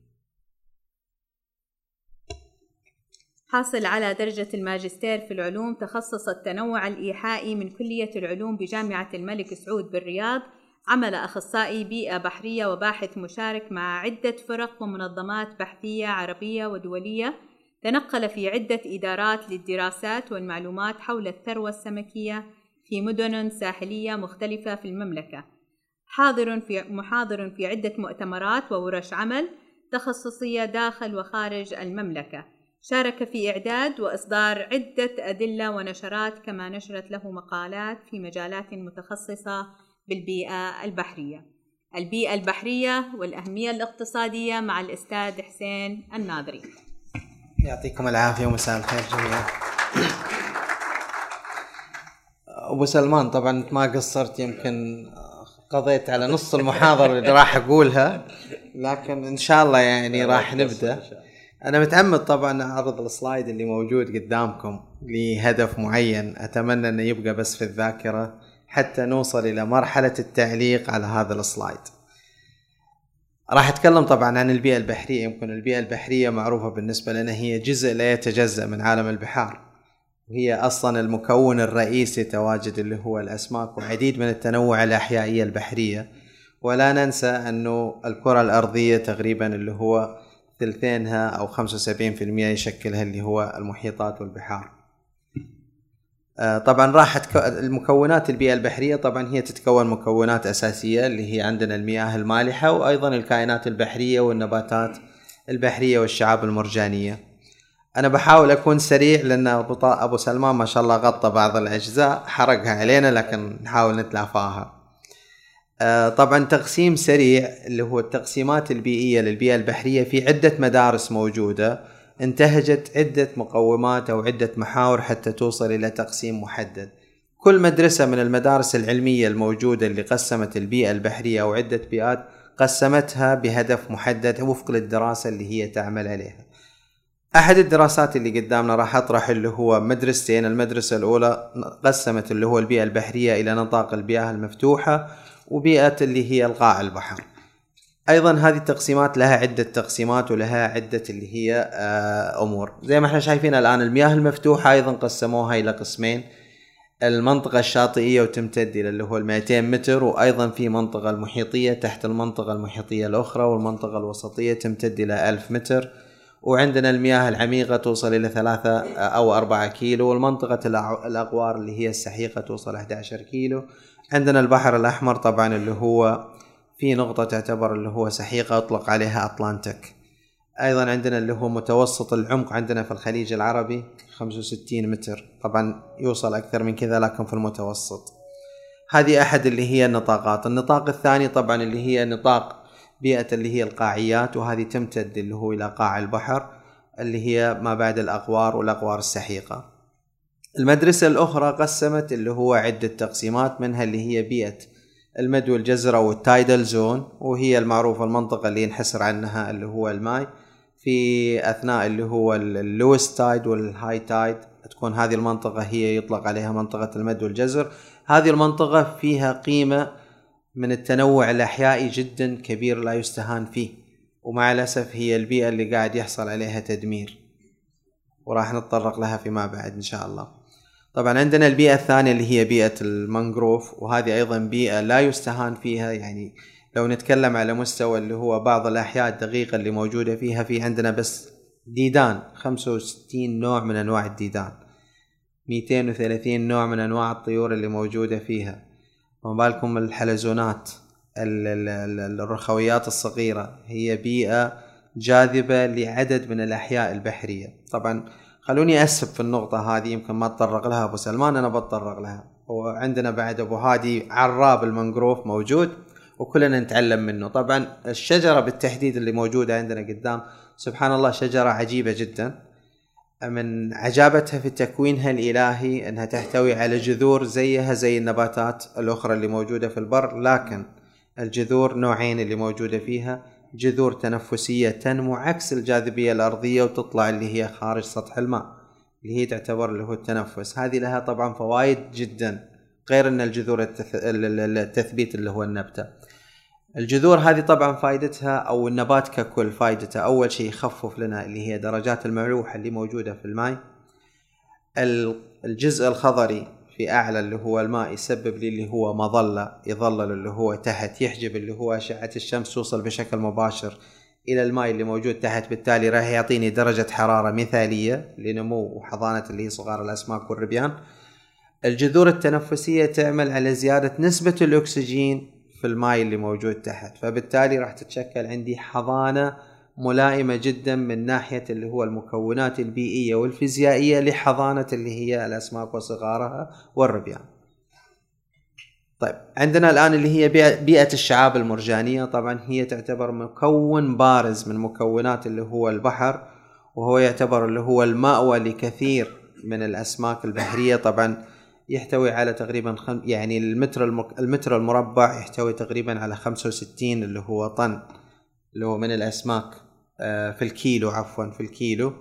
حاصل على درجة الماجستير في العلوم تخصص التنوع الإيحائي من كلية العلوم بجامعة الملك سعود بالرياض. عمل أخصائي بيئة بحرية وباحث مشارك مع عدة فرق ومنظمات بحثية عربية ودولية. تنقل في عدة إدارات للدراسات والمعلومات حول الثروة السمكية في مدن ساحلية مختلفة في المملكة. حاضر في محاضر في عدة مؤتمرات وورش عمل تخصصية داخل وخارج المملكة. شارك في إعداد وإصدار عدة أدلة ونشرات كما نشرت له مقالات في مجالات متخصصة بالبيئة البحرية. البيئة البحرية والأهمية الاقتصادية مع الأستاذ حسين الناظري. يعطيكم العافية ومساء الخير جميعا. أبو سلمان طبعا ما قصرت يمكن قضيت على نص المحاضرة اللي راح أقولها. لكن إن شاء الله يعني راح نبدأ. أنا متعمد طبعا اعرض السلايد اللي موجود قدامكم لهدف معين. أتمنى إنه يبقى بس في الذاكرة حتى نوصل إلى مرحلة التعليق على هذا السلايد. راح أتكلم طبعا عن البيئة البحرية. يمكن البيئة البحرية معروفة بالنسبة لنا هي جزء لا يتجزأ من عالم البحار. وهي أصلا المكون الرئيسي تواجد اللي هو الأسماك وعديد من التنوع الأحيائية البحرية ولا ننسى أنه الكرة الأرضية تقريبا اللي هو ثلثينها أو 75% يشكلها اللي هو المحيطات والبحار. آه، طبعا راح تك... المكونات البيئة البحرية طبعا هي تتكون مكونات أساسية اللي هي عندنا المياه المالحة وأيضا الكائنات البحرية والنباتات البحرية والشعاب المرجانية أنا بحاول أكون سريع ط... أبو سلمان ما شاء الله غطى بعض الأجزاء حرقها علينا لكن نحاول نتلافاها آه، طبعا تقسيم سريع اللي هو التقسيمات البيئية للبيئة البحرية في عدة مدارس موجودة. انتهجت عدة مقومات أو عدة محاور حتى توصل إلى تقسيم محدد. كل مدرسة من المدارس العلمية الموجودة اللي قسمت البيئة البحرية أو عدة بيئات قسمتها بهدف محدد وفق للدراسة اللي هي تعمل عليها. أحد الدراسات اللي قدامنا راح أطرح اللي هو مدرستين. المدرسة الأولى قسمت اللي هو البيئة البحرية إلى نطاق البيئة المفتوحة وبيئة اللي هي القاع البحر. أيضا هذه التقسيمات لها عدة تقسيمات ولها عدة اللي هي آه، أمور. زي ما إحنا شايفين الآن المياه المفتوحة أيضا قسموها إلى قسمين. المنطقة الشاطئية وتمتد إلى اللي هو ال 200 متر وأيضا في منطقة المحيطية تحت المنطقة المحيطية الأخرى والمنطقة الوسطية تمتد إلى 1000 متر. وعندنا المياه العميقة توصل إلى ثلاثة أو أربعة كيلو والمنطقة الأغوار اللي هي السحيقة توصل 11 كيلو. عندنا البحر الأحمر طبعا اللي هو في نقطة تعتبر اللي هو سحيقة أطلق عليها أطلانتك. أيضا عندنا اللي هو متوسط العمق عندنا في الخليج العربي 65 متر. طبعا يوصل أكثر من كذا لكن في المتوسط. هذه أحد اللي هي النطاقات. النطاق الثاني طبعا اللي هي نطاق بيئة اللي هي القاعيات وهذه تمتد اللي هو إلى قاع البحر اللي هي ما بعد الأغوار والأغوار السحيقة. المدرسة الأخرى قسمت اللي هو عدة تقسيمات منها اللي هي بيئة المد والجزر أو ال tidal zone وهي المعروفة المنطقة اللي ينحسر عنها اللي هو الماي. في أثناء اللي هو ال lowest tide وال high tide تكون هذه المنطقة هي يطلق عليها منطقة المد والجزر. هذه المنطقة فيها قيمة من التنوع الأحيائي جدا كبير لا يستهان فيه ومع الأسف هي البيئة اللي قاعد يحصل عليها تدمير. وراح نتطرق لها فيما بعد إن شاء الله. طبعا عندنا البيئة الثانية اللي هي بيئة المانجروف وهذه أيضا بيئة لا يستهان فيها. يعني لو نتكلم على مستوى اللي هو بعض الأحياء الدقيقة اللي موجودة فيها في عندنا بس ديدان 65 نوع من أنواع الديدان. 230 نوع من أنواع الطيور اللي موجودة فيها. وما بالكم الحلزونات الرخويات الصغيرة هي بيئة جاذبة لعدد من الأحياء البحرية. طبعا خلوني أسب في النقطة هذه يمكن ما تطرق لها أبو سلمان أنا بتطرق لها. وعندنا بعد أبو هادي عراب المنجروف موجود وكلنا نتعلم منه. طبعا الشجرة بالتحديد اللي موجودة عندنا قدام سبحان الله شجرة عجيبة جدا. من عجابتها في تكوينها الإلهي أنها تحتوي على جذور زيها زي النباتات الأخرى اللي موجودة في البر لكن الجذور نوعين اللي موجودة فيها. جذور تنفسية تنمو عكس الجاذبية الأرضية وتطلع اللي هي خارج سطح الماء اللي هي تعتبر اللي هو التنفس. هذه لها طبعا فوائد جدا غير إن الجذور التثبيت اللي هو النبتة. الجذور هذه طبعا فائدتها أو النبات ككل فائدته أول شيء يخفف لنا اللي هي درجات الملوحة اللي موجودة في الماء. الجزء الخضري في أعلى اللي هو الماء يسبب لي اللي هو مظلة يظلل اللي هو تحت يحجب اللي هو أشعة الشمس توصل بشكل مباشر إلى الماء اللي موجود تحت. بالتالي راح يعطيني درجة حرارة مثالية لنمو وحضانة اللي هي صغار الأسماك والربيان. الجذور التنفسية تعمل على زيادة نسبة الأكسجين في الماء اللي موجود تحت. فبالتالي راح تتشكل عندي حضانة ملائمة جدا من ناحية اللي هو المكونات البيئية والفيزيائية لحضانة اللي هي الأسماك وصغارها والربيان. طيب عندنا الآن اللي هي بيئة الشعاب المرجانية. طبعا هي تعتبر مكون بارز من مكونات اللي هو البحر وهو يعتبر اللي هو المأوى لكثير من الأسماك البحرية. طبعا يحتوي على تقريبا خم يعني المتر المتر المربع يحتوي تقريبا على 65 اللي هو طن اللي هو من الأسماك آه، في الكيلو عفوا في الكيلو.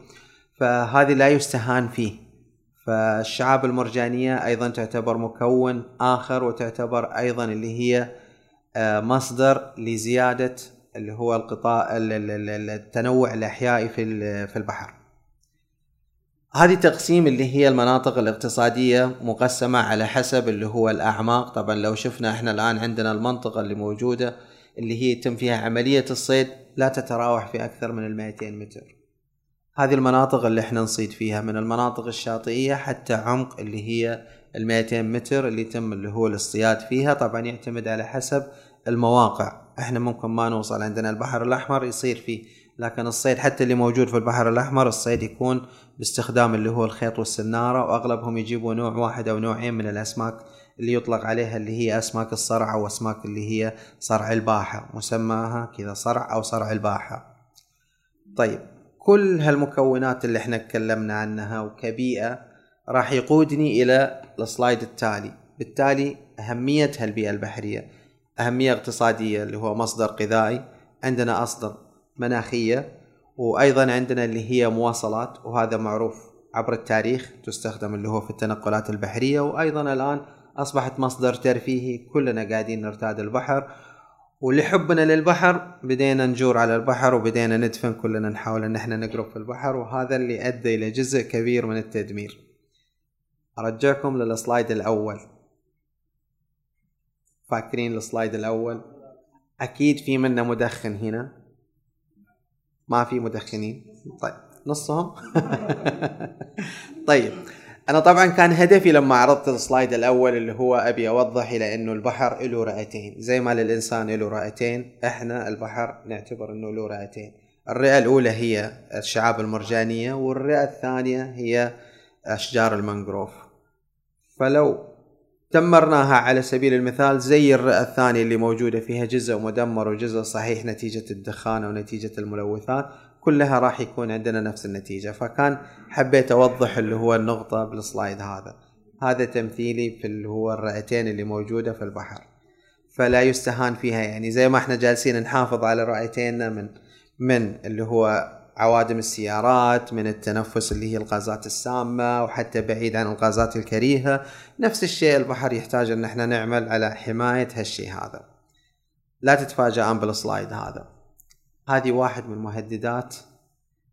فهذه لا يستهان فيه. فالشعاب المرجانية أيضا تعتبر مكون آخر وتعتبر أيضا اللي هي آه، مصدر لزيادة اللي هو القطاع التنوع الأحيائي في البحر. هذه تقسيم اللي هي المناطق الاقتصادية مقسمة على حسب اللي هو الأعماق. طبعا لو شفنا إحنا الآن عندنا المنطقة اللي موجودة اللي هي يتم فيها عملية الصيد لا تتراوح في أكثر من ال 200 متر. هذه المناطق اللي إحنا نصيد فيها من المناطق الشاطئية حتى عمق اللي هي ال 200 متر اللي يتم اللي هو الاصطياد فيها. طبعا يعتمد على حسب المواقع. إحنا ممكن ما نوصل عندنا البحر الأحمر يصير فيه لكن الصيد حتى اللي موجود في البحر الأحمر الصيد يكون باستخدام اللي هو الخيط والسنارة وأغلبهم يجيبوا نوع واحد أو نوعين من الأسماك اللي يطلق عليها اللي هي أسماك الصرع أو أسماك اللي هي صرع الباحة مسماها كذا صرع أو صرع الباحة. طيب كل هالمكونات اللي إحنا تكلمنا عنها وكبيئة راح يقودني إلى السلايد التالي. بالتالي أهمية هالبيئة البحرية. أهمية اقتصادية اللي هو مصدر غذائي عندنا أصلا مناخية وأيضا عندنا اللي هي مواصلات وهذا معروف عبر التاريخ تستخدم اللي هو في التنقلات البحرية. وأيضا الآن أصبحت مصدر ترفيهي كلنا قاعدين نرتاد البحر. ولحبنا للبحر بدينا نجور على البحر وبدينا ندفن كلنا نحاول إن إحنا نقرب في البحر. وهذا اللي ادى إلى جزء كبير من التدمير. أرجعكم للسلايد الأول. فاكرين السلايد الأول؟ أكيد في منا مدخن هنا. ما في مدخنين. طيب نصهم. (laughs) طيب أنا طبعا كان هدفي لما عرضت السلايد الأول اللي هو أبي أوضح إلى إنه البحر له رئتين زي ما للإنسان له رئتين إحنا البحر نعتبر إنه له رئتين. الرئة الأولى هي الشعاب المرجانية والرئة الثانية هي أشجار المنغروف فلو دمرناها على سبيل المثال زي الرئة الثانية اللي موجودة فيها جزء مدمر وجزء صحيح نتيجة الدخان أو نتيجة الملوثات كلها راح يكون عندنا نفس النتيجة. فكان حبيت أوضح اللي هو النقطة بالسلايد هذا. هذا تمثيلي في اللي هو الرئتين اللي موجودة في البحر. فلا يستهان فيها يعني زي ما إحنا جالسين نحافظ على رئتيننا من من اللي هو عوادم السيارات من التنفس اللي هي الغازات السامة وحتى بعيد عن الغازات الكريهة. نفس الشيء البحر يحتاج أن إحنا نعمل على حماية هالشيء هذا. لا تتفاجئون بالسلايد هذا. هذه واحد من المهددات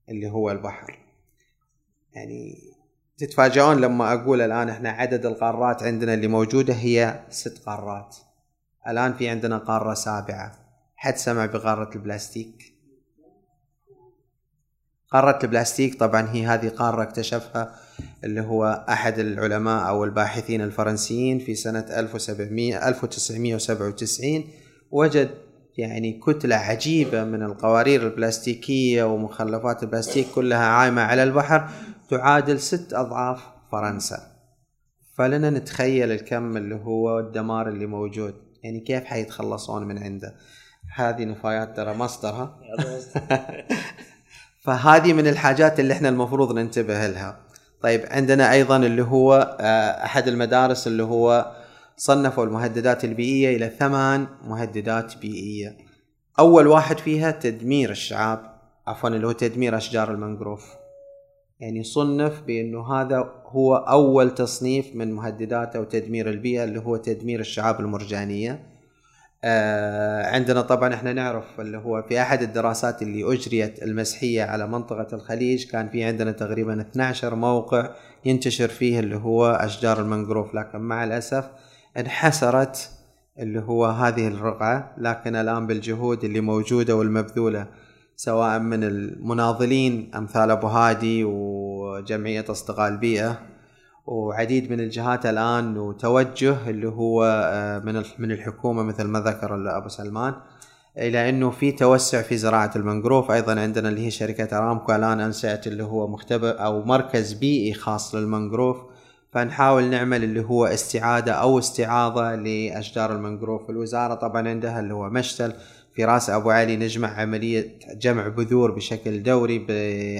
اللي هو البحر. يعني تتفاجئون لما أقول الآن إحنا عدد القارات عندنا اللي موجودة هي ست قارات. الآن في عندنا قارة سابعة. حد سمع بقارة البلاستيك؟ قارة البلاستيك طبعا هي هذه قارة اكتشفها اللي هو أحد العلماء أو الباحثين الفرنسيين في سنة 1700 1997 وجد يعني كتلة عجيبة من القوارير البلاستيكية ومخلفات البلاستيك كلها عايمة على البحر تعادل ست أضعاف فرنسا. فلنا نتخيل الكم اللي هو الدمار اللي موجود. يعني كيف حيتخلصون من عنده؟ هذه نفايات ترى مصدرها. (laughs) فهذه من الحاجات اللي إحنا المفروض ننتبه لها. طيب عندنا أيضا اللي هو آه، أحد المدارس اللي هو صنفوا المهددات البيئية إلى ثمان مهددات بيئية. أول واحد فيها تدمير الشعاب عفوا اللي هو تدمير أشجار المنغروف يعني صنف بأنه هذا هو أول تصنيف من مهددات أو تدمير البيئة اللي هو تدمير الشعاب المرجانية. آه عندنا طبعا إحنا نعرف اللي هو في أحد الدراسات اللي أجريت المسحيه على منطقة الخليج كان في عندنا تقريبا 12 موقع ينتشر فيه اللي هو أشجار المنغروف لكن مع الأسف انحسرت اللي هو هذه الرقعة لكن الآن بالجهود اللي موجودة والمبذولة سواء من المناضلين أمثال أبو هادي وجمعية أصدقاء البيئة وعديد من الجهات الآن وتوجه اللي هو آه، من من الحكومة مثل ما ذكر أبو سلمان إلى أنه في توسع في زراعة المنغروف أيضا عندنا اللي هي شركة أرامكو الآن أنشأت اللي هو مختبر أو مركز بيئي خاص للمنغروف فنحاول نعمل اللي هو استعادة أو استعاضة لأشجار المنغروف الوزارة طبعا عندها اللي هو مشتل. في رأس أبو علي نجمع عملية جمع بذور بشكل دوري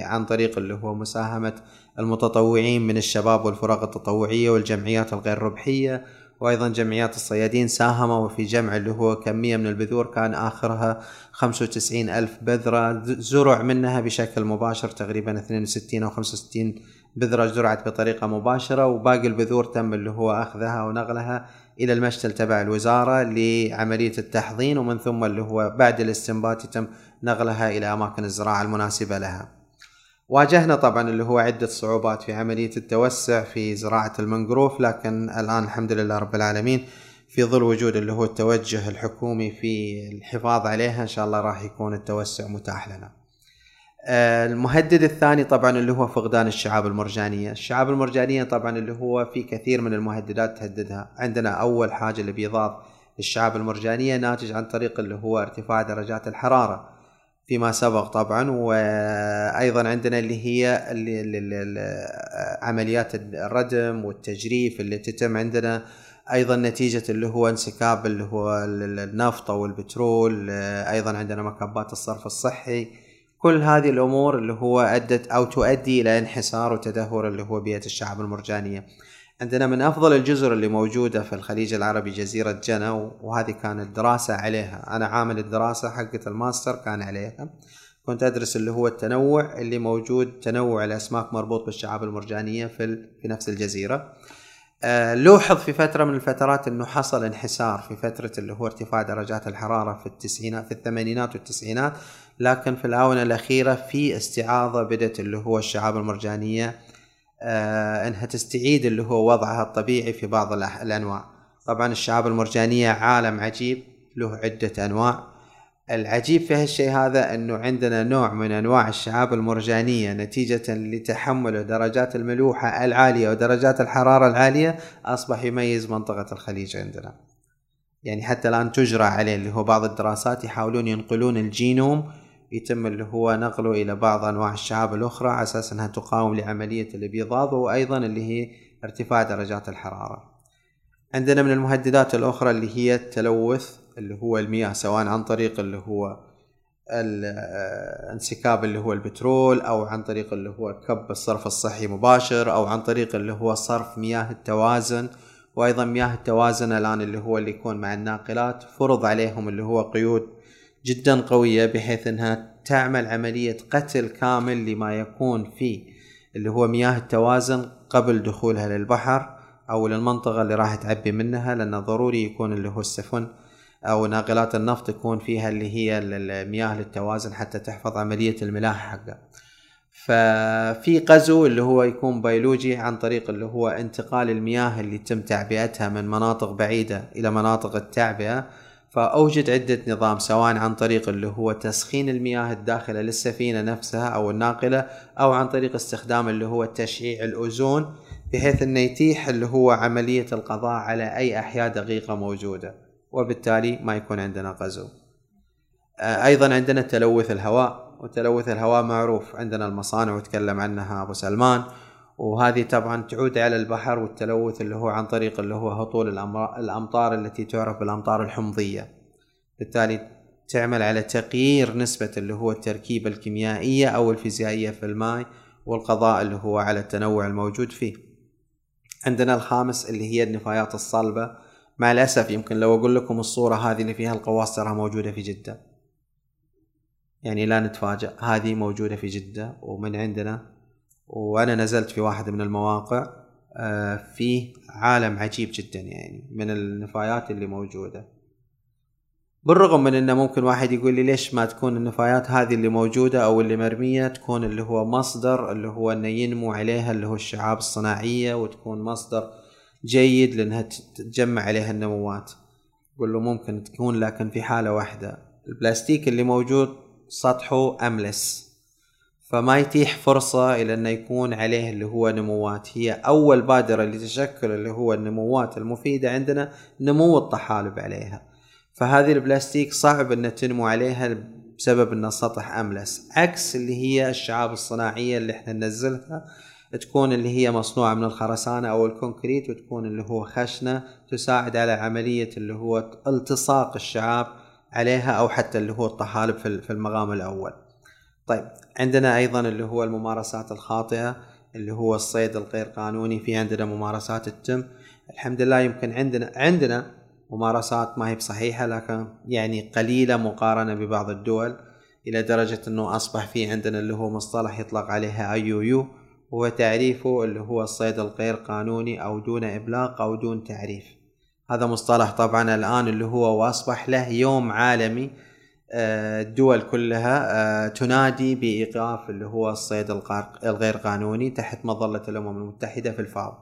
عن طريق اللي هو مساهمة المتطوعين من الشباب والفرق التطوعية والجمعيات الغير ربحية وأيضا جمعيات الصيادين ساهموا في جمع اللي هو كمية من البذور كان آخرها 95 ألف بذرة. زرع منها بشكل مباشر تقريبا 62 أو 65 بذرة زرعت بطريقة مباشرة وباقي البذور تم اللي هو أخذها ونقلها إلى المشتل تبع الوزارة لعملية التحضين ومن ثم اللي هو بعد الاستنبات يتم نقلها إلى أماكن الزراعة المناسبة لها. واجهنا طبعا اللي هو عدة صعوبات في عملية التوسع في زراعة المنغروف لكن الآن الحمد لله رب العالمين في ظل وجود اللي هو التوجه الحكومي في الحفاظ عليها إن شاء الله راح يكون التوسع متاح لنا. آه، المهدد الثاني طبعا اللي هو فقدان الشعاب المرجانية، الشعاب المرجانية طبعا اللي هو في كثير من المهددات تهددها، عندنا أول حاجة الابيضاض الشعاب المرجانية ناتج عن طريق اللي هو ارتفاع درجات الحرارة. فيما سبق طبعا وأيضا عندنا اللي هي عمليات الردم والتجريف اللي تتم عندنا. أيضا نتيجة اللي هو انسكاب اللي هو النفط أو البترول. أيضا عندنا مكبات الصرف الصحي. كل هذه الأمور اللي هو أدت أو تؤدي إلى انحسار وتدهور اللي هو بيئة الشعب المرجانية. عندنا من أفضل الجزر اللي موجودة في الخليج العربي جزيرة جنة وهذه كانت دراسة عليها. أنا عامل الدراسة حقت الماستر كان عليها. كنت أدرس اللي هو التنوع اللي موجود تنوع الأسماك مربوط بالشعاب المرجانية في في نفس الجزيرة. آه لوحظ في فترة من الفترات إنه حصل انحسار في فترة اللي هو ارتفاع درجات الحرارة في التسعينات في الثمانينات والتسعينات. لكن في الآونة الأخيرة في استعاضة بدأت اللي هو الشعاب المرجانية آه انها تستعيد اللي هو وضعها الطبيعي في بعض الأنواع طبعا الشعاب المرجانية عالم عجيب له عدة أنواع العجيب في هالشيء هذا إنه عندنا نوع من أنواع الشعاب المرجانية نتيجة لتحمل درجات الملوحة العالية ودرجات الحرارة العالية أصبح يميز منطقة الخليج عندنا. يعني حتى الآن تجرى عليه اللي هو بعض الدراسات يحاولون ينقلون الجينوم يتم اللي هو نقله إلى بعض أنواع الشعاب الأخرى على أساس أنها تقاوم لعملية الإبيضاض وأيضا اللي هي ارتفاع درجات الحرارة. عندنا من المهددات الأخرى اللي هي التلوث اللي هو المياه سواء عن طريق اللي هو الانسكاب اللي هو البترول أو عن طريق اللي هو كب الصرف الصحي مباشر أو عن طريق اللي هو صرف مياه التوازن وأيضا مياه التوازن الآن اللي هو اللي يكون مع الناقلات فرض عليهم اللي هو قيود جدا قوية بحيث أنها تعمل عملية قتل كامل لما يكون في اللي هو مياه التوازن قبل دخولها للبحر أو للمنطقة اللي راح تعبي منها لأنه ضروري يكون اللي هو السفن أو ناقلات النفط يكون فيها اللي هي المياه للتوازن حتى تحفظ عملية الملاحة حقها. ففي غزو اللي هو يكون بيولوجي عن طريق اللي هو انتقال المياه اللي تم تعبئتها من مناطق بعيدة إلى مناطق التعبئة فأوجد عدة نظام سواء عن طريق اللي هو تسخين المياه الداخلة للسفينة نفسها أو الناقلة أو عن طريق استخدام اللي هو تشعيع الأوزون بحيث أنه يتيح اللي هو عملية القضاء على أي أحياء دقيقة موجودة وبالتالي ما يكون عندنا غزو. آه، أيضا عندنا تلوث الهواء وتلوث الهواء معروف عندنا المصانع وتكلم عنها أبو سلمان. وهذه طبعا تعود على البحر والتلوث اللي هو عن طريق اللي هو هطول الأمطار التي تعرف بالأمطار الحمضية. بالتالي تعمل على تغيير نسبة اللي هو التركيبة الكيميائية أو الفيزيائية في الماء والقضاء اللي هو على التنوع الموجود فيه. عندنا الخامس اللي هي النفايات الصلبة. مع الأسف يمكن لو أقول لكم الصورة هذه اللي فيها القواص تراها موجودة في جدة. يعني لا نتفاجأ هذه موجودة في جدة ومن عندنا وأنا نزلت في واحد من المواقع آه، فيه عالم عجيب جدا يعني من النفايات اللي موجودة. بالرغم من إنه ممكن واحد يقول لي ليش ما تكون النفايات هذه اللي موجودة أو اللي مرمية تكون اللي هو مصدر اللي هو إنه ينمو عليها اللي هو الشعاب الصناعية وتكون مصدر جيد لإنها تجمع عليها النموات. قل له ممكن تكون لكن في حالة واحدة. البلاستيك اللي موجود سطحه أملس. فما يتيح فرصة إلى أنه يكون عليه اللي هو نموات. هي أول بادرة لتشكل اللي هو النموات المفيدة عندنا نمو الطحالب عليها. فهذه البلاستيك صعب أن تنمو عليها بسبب أن السطح أملس عكس اللي هي الشعاب الصناعية اللي إحنا ننزلها تكون اللي هي مصنوعة من الخرسانة أو الكونكريت وتكون اللي هو خشنة تساعد على عملية اللي هو التصاق الشعاب عليها أو حتى اللي هو الطحالب في المقام الأول. طيب عندنا أيضا اللي هو الممارسات الخاطئة اللي هو الصيد الغير قانوني في عندنا ممارسات التم. الحمد لله يمكن عندنا عندنا ممارسات ما هي بصحيحة لكن يعني قليلة مقارنة ببعض الدول إلى درجة أنه أصبح في عندنا اللي هو مصطلح يطلق عليها أي يو يو هو تعريفه اللي هو الصيد الغير قانوني أو دون إبلاغ أو دون تعريف. هذا مصطلح طبعا الآن اللي هو وأصبح له يوم عالمي الدول كلها آه، تنادي بإيقاف اللي هو الصيد الغير قانوني تحت مظلة الأمم المتحدة في الفاو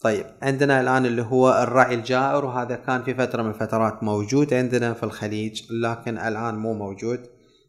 طيب عندنا الآن اللي هو الرعي الجائر وهذا كان في فترة من الفترات موجود عندنا في الخليج لكن الآن مو موجود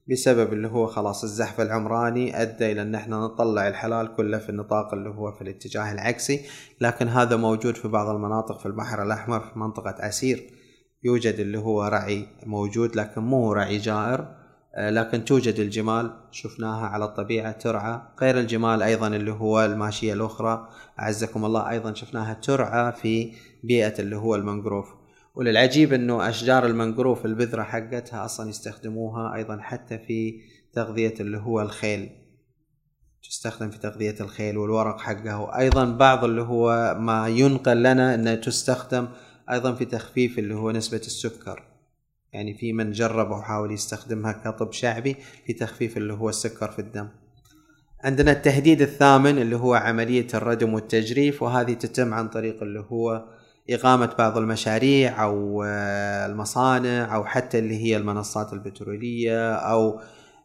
بسبب اللي هو خلاص الزحف العمراني أدى إلى أن إحنا نطلع الحلال كله في النطاق اللي هو في الاتجاه العكسي لكن هذا موجود في بعض المناطق في البحر الأحمر في منطقة عسير. يوجد اللي هو رعي موجود لكن مو رعي جائر آه، لكن توجد الجمال. شفناها على الطبيعة ترعى. غير الجمال أيضا اللي هو الماشية الأخرى. أعزكم الله أيضا شفناها ترعى في بيئة اللي هو المنجروف وللعجيب أنه أشجار المنجروف البذرة حقتها أصلا يستخدموها أيضا حتى في تغذية اللي هو الخيل. تستخدم في تغذية الخيل والورق حقها. وأيضا بعض اللي هو ما ينقل لنا أنها تستخدم أيضا في تخفيف اللي هو نسبة السكر. يعني في من جرب وحاول يستخدمها كطب شعبي في تخفيف اللي هو السكر في الدم. عندنا التهديد الثامن اللي هو عملية الردم والتجريف وهذه تتم عن طريق اللي هو إقامة بعض المشاريع أو آه، المصانع أو حتى اللي هي المنصات البترولية أو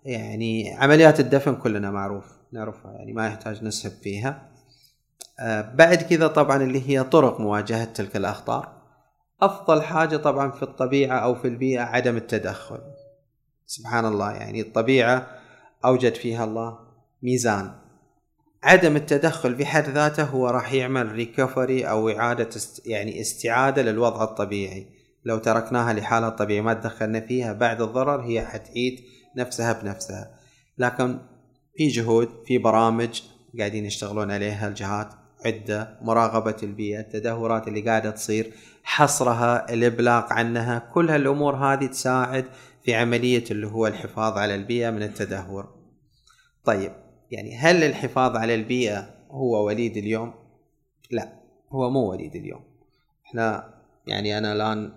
يعني عمليات الدفن كلنا معروف نعرفها يعني ما يحتاج نسهب فيها. آه، بعد كذا طبعا اللي هي طرق مواجهة تلك الأخطار. أفضل حاجة طبعا في الطبيعة أو في البيئة عدم التدخل. سبحان الله يعني الطبيعة أوجد فيها الله ميزان. عدم التدخل في حد ذاته هو راح يعمل recovery أو إعادة است يعني استعادة للوضع الطبيعي. لو تركناها لحالها الطبيعي ما تدخلنا فيها بعد الضرر هي حتعيد نفسها بنفسها. لكن في جهود في برامج قاعدين يشتغلون عليها الجهات عدة مراقبة البيئة التدهورات اللي قاعدة تصير. حصرها الإبلاغ عنها كل هالأمور هذه تساعد في عملية اللي هو الحفاظ على البيئة من التدهور. طيب يعني هل الحفاظ على البيئة هو وليد اليوم؟ لا هو مو وليد اليوم. إحنا يعني أنا الآن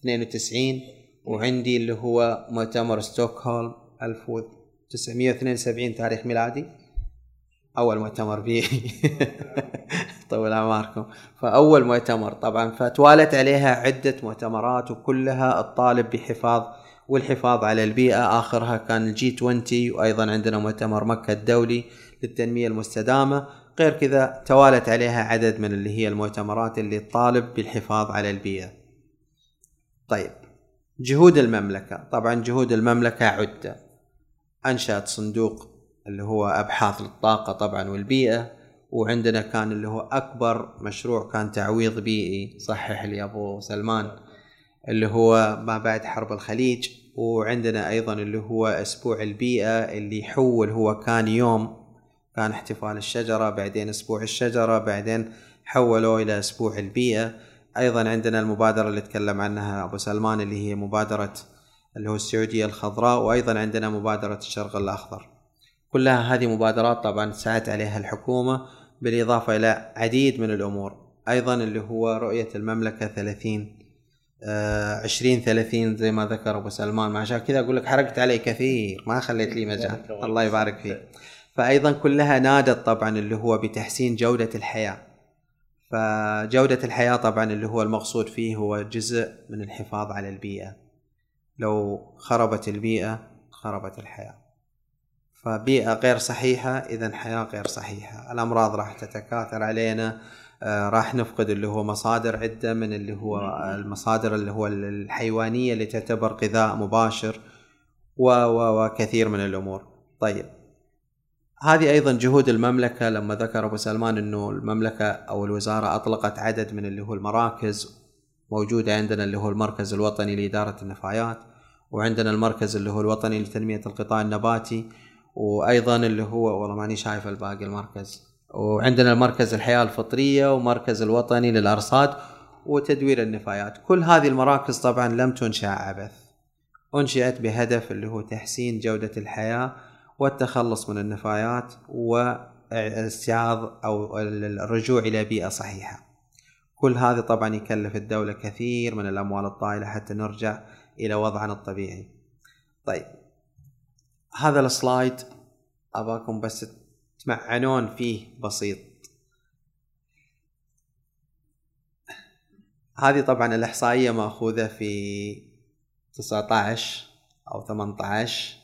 92 وعندي اللي هو مؤتمر ستوكهولم 1972 تاريخ ميلادي. أول مؤتمر بيئي (laughs) طول أعماركم. فأول مؤتمر طبعا فتوالت عليها عدة مؤتمرات وكلها الطالب بحفاظ والحفاظ على البيئة. آخرها كان الجي 20 وأيضا عندنا مؤتمر مكة الدولي للتنمية المستدامة. غير كذا توالت عليها عدد من اللي هي المؤتمرات اللي تطالب بالحفاظ على البيئة. طيب. جهود المملكة. طبعا جهود المملكة عدة. أنشأت صندوق اللي هو أبحاث للطاقه طبعا والبيئة وعندنا كان اللي هو أكبر مشروع كان تعويض بيئي صحح لي أبو سلمان اللي هو ما بعد حرب الخليج وعندنا أيضا اللي هو أسبوع البيئة اللي حول هو كان يوم كان احتفال الشجرة بعدين أسبوع الشجرة بعدين حولوا إلى أسبوع البيئة. أيضا عندنا المبادرة اللي تكلم عنها أبو سلمان اللي هي مبادرة اللي هو السعودية الخضراء وأيضا عندنا مبادرة الشرق الأخضر. كلها هذه مبادرات طبعا سعت عليها الحكومة بالإضافة إلى عديد من الأمور أيضا اللي هو رؤية المملكة ثلاثين آه عشرين ثلاثين زي ما ذكر أبو سلمان ما عشان كذا أقول لك حرقت علي كثير ما خليت لي مجال (laughs) الله يبارك فيك. فأيضا كلها نادت طبعا اللي هو بتحسين جودة الحياة. فجودة الحياة طبعا اللي هو المقصود فيه هو جزء من الحفاظ على البيئة. لو خربت البيئة خربت الحياة. فبيئة غير صحيحة إذا حياة غير صحيحة. الأمراض راح تتكاثر علينا آه، راح نفقد اللي هو مصادر عدة من اللي هو المصادر اللي هو الحيوانية اللي تعتبر غذاء مباشر و وكثير من الأمور. طيب. هذه أيضا جهود المملكة. لما ذكر أبو سلمان أنه المملكة أو الوزارة أطلقت عدد من اللي هو المراكز موجودة عندنا اللي هو المركز الوطني لإدارة النفايات وعندنا المركز اللي هو الوطني لتنمية القطاع النباتي. وأيضا اللي هو والله ماني شايف الباقي المركز. وعندنا المركز الحياة الفطرية ومركز الوطني للأرصاد وتدوير النفايات. كل هذه المراكز طبعا لم تنشأ عبث. أنشئت بهدف اللي هو تحسين جودة الحياة والتخلص من النفايات واستعاض أو الرجوع إلى بيئة صحيحة. كل هذا طبعا يكلف الدولة كثير من الأموال الطائلة حتى نرجع إلى وضعنا الطبيعي. طيب هذا السلايد أباكم بس تمعنون فيه بسيط. هذه طبعا الإحصائية مأخوذة في 19 أو 18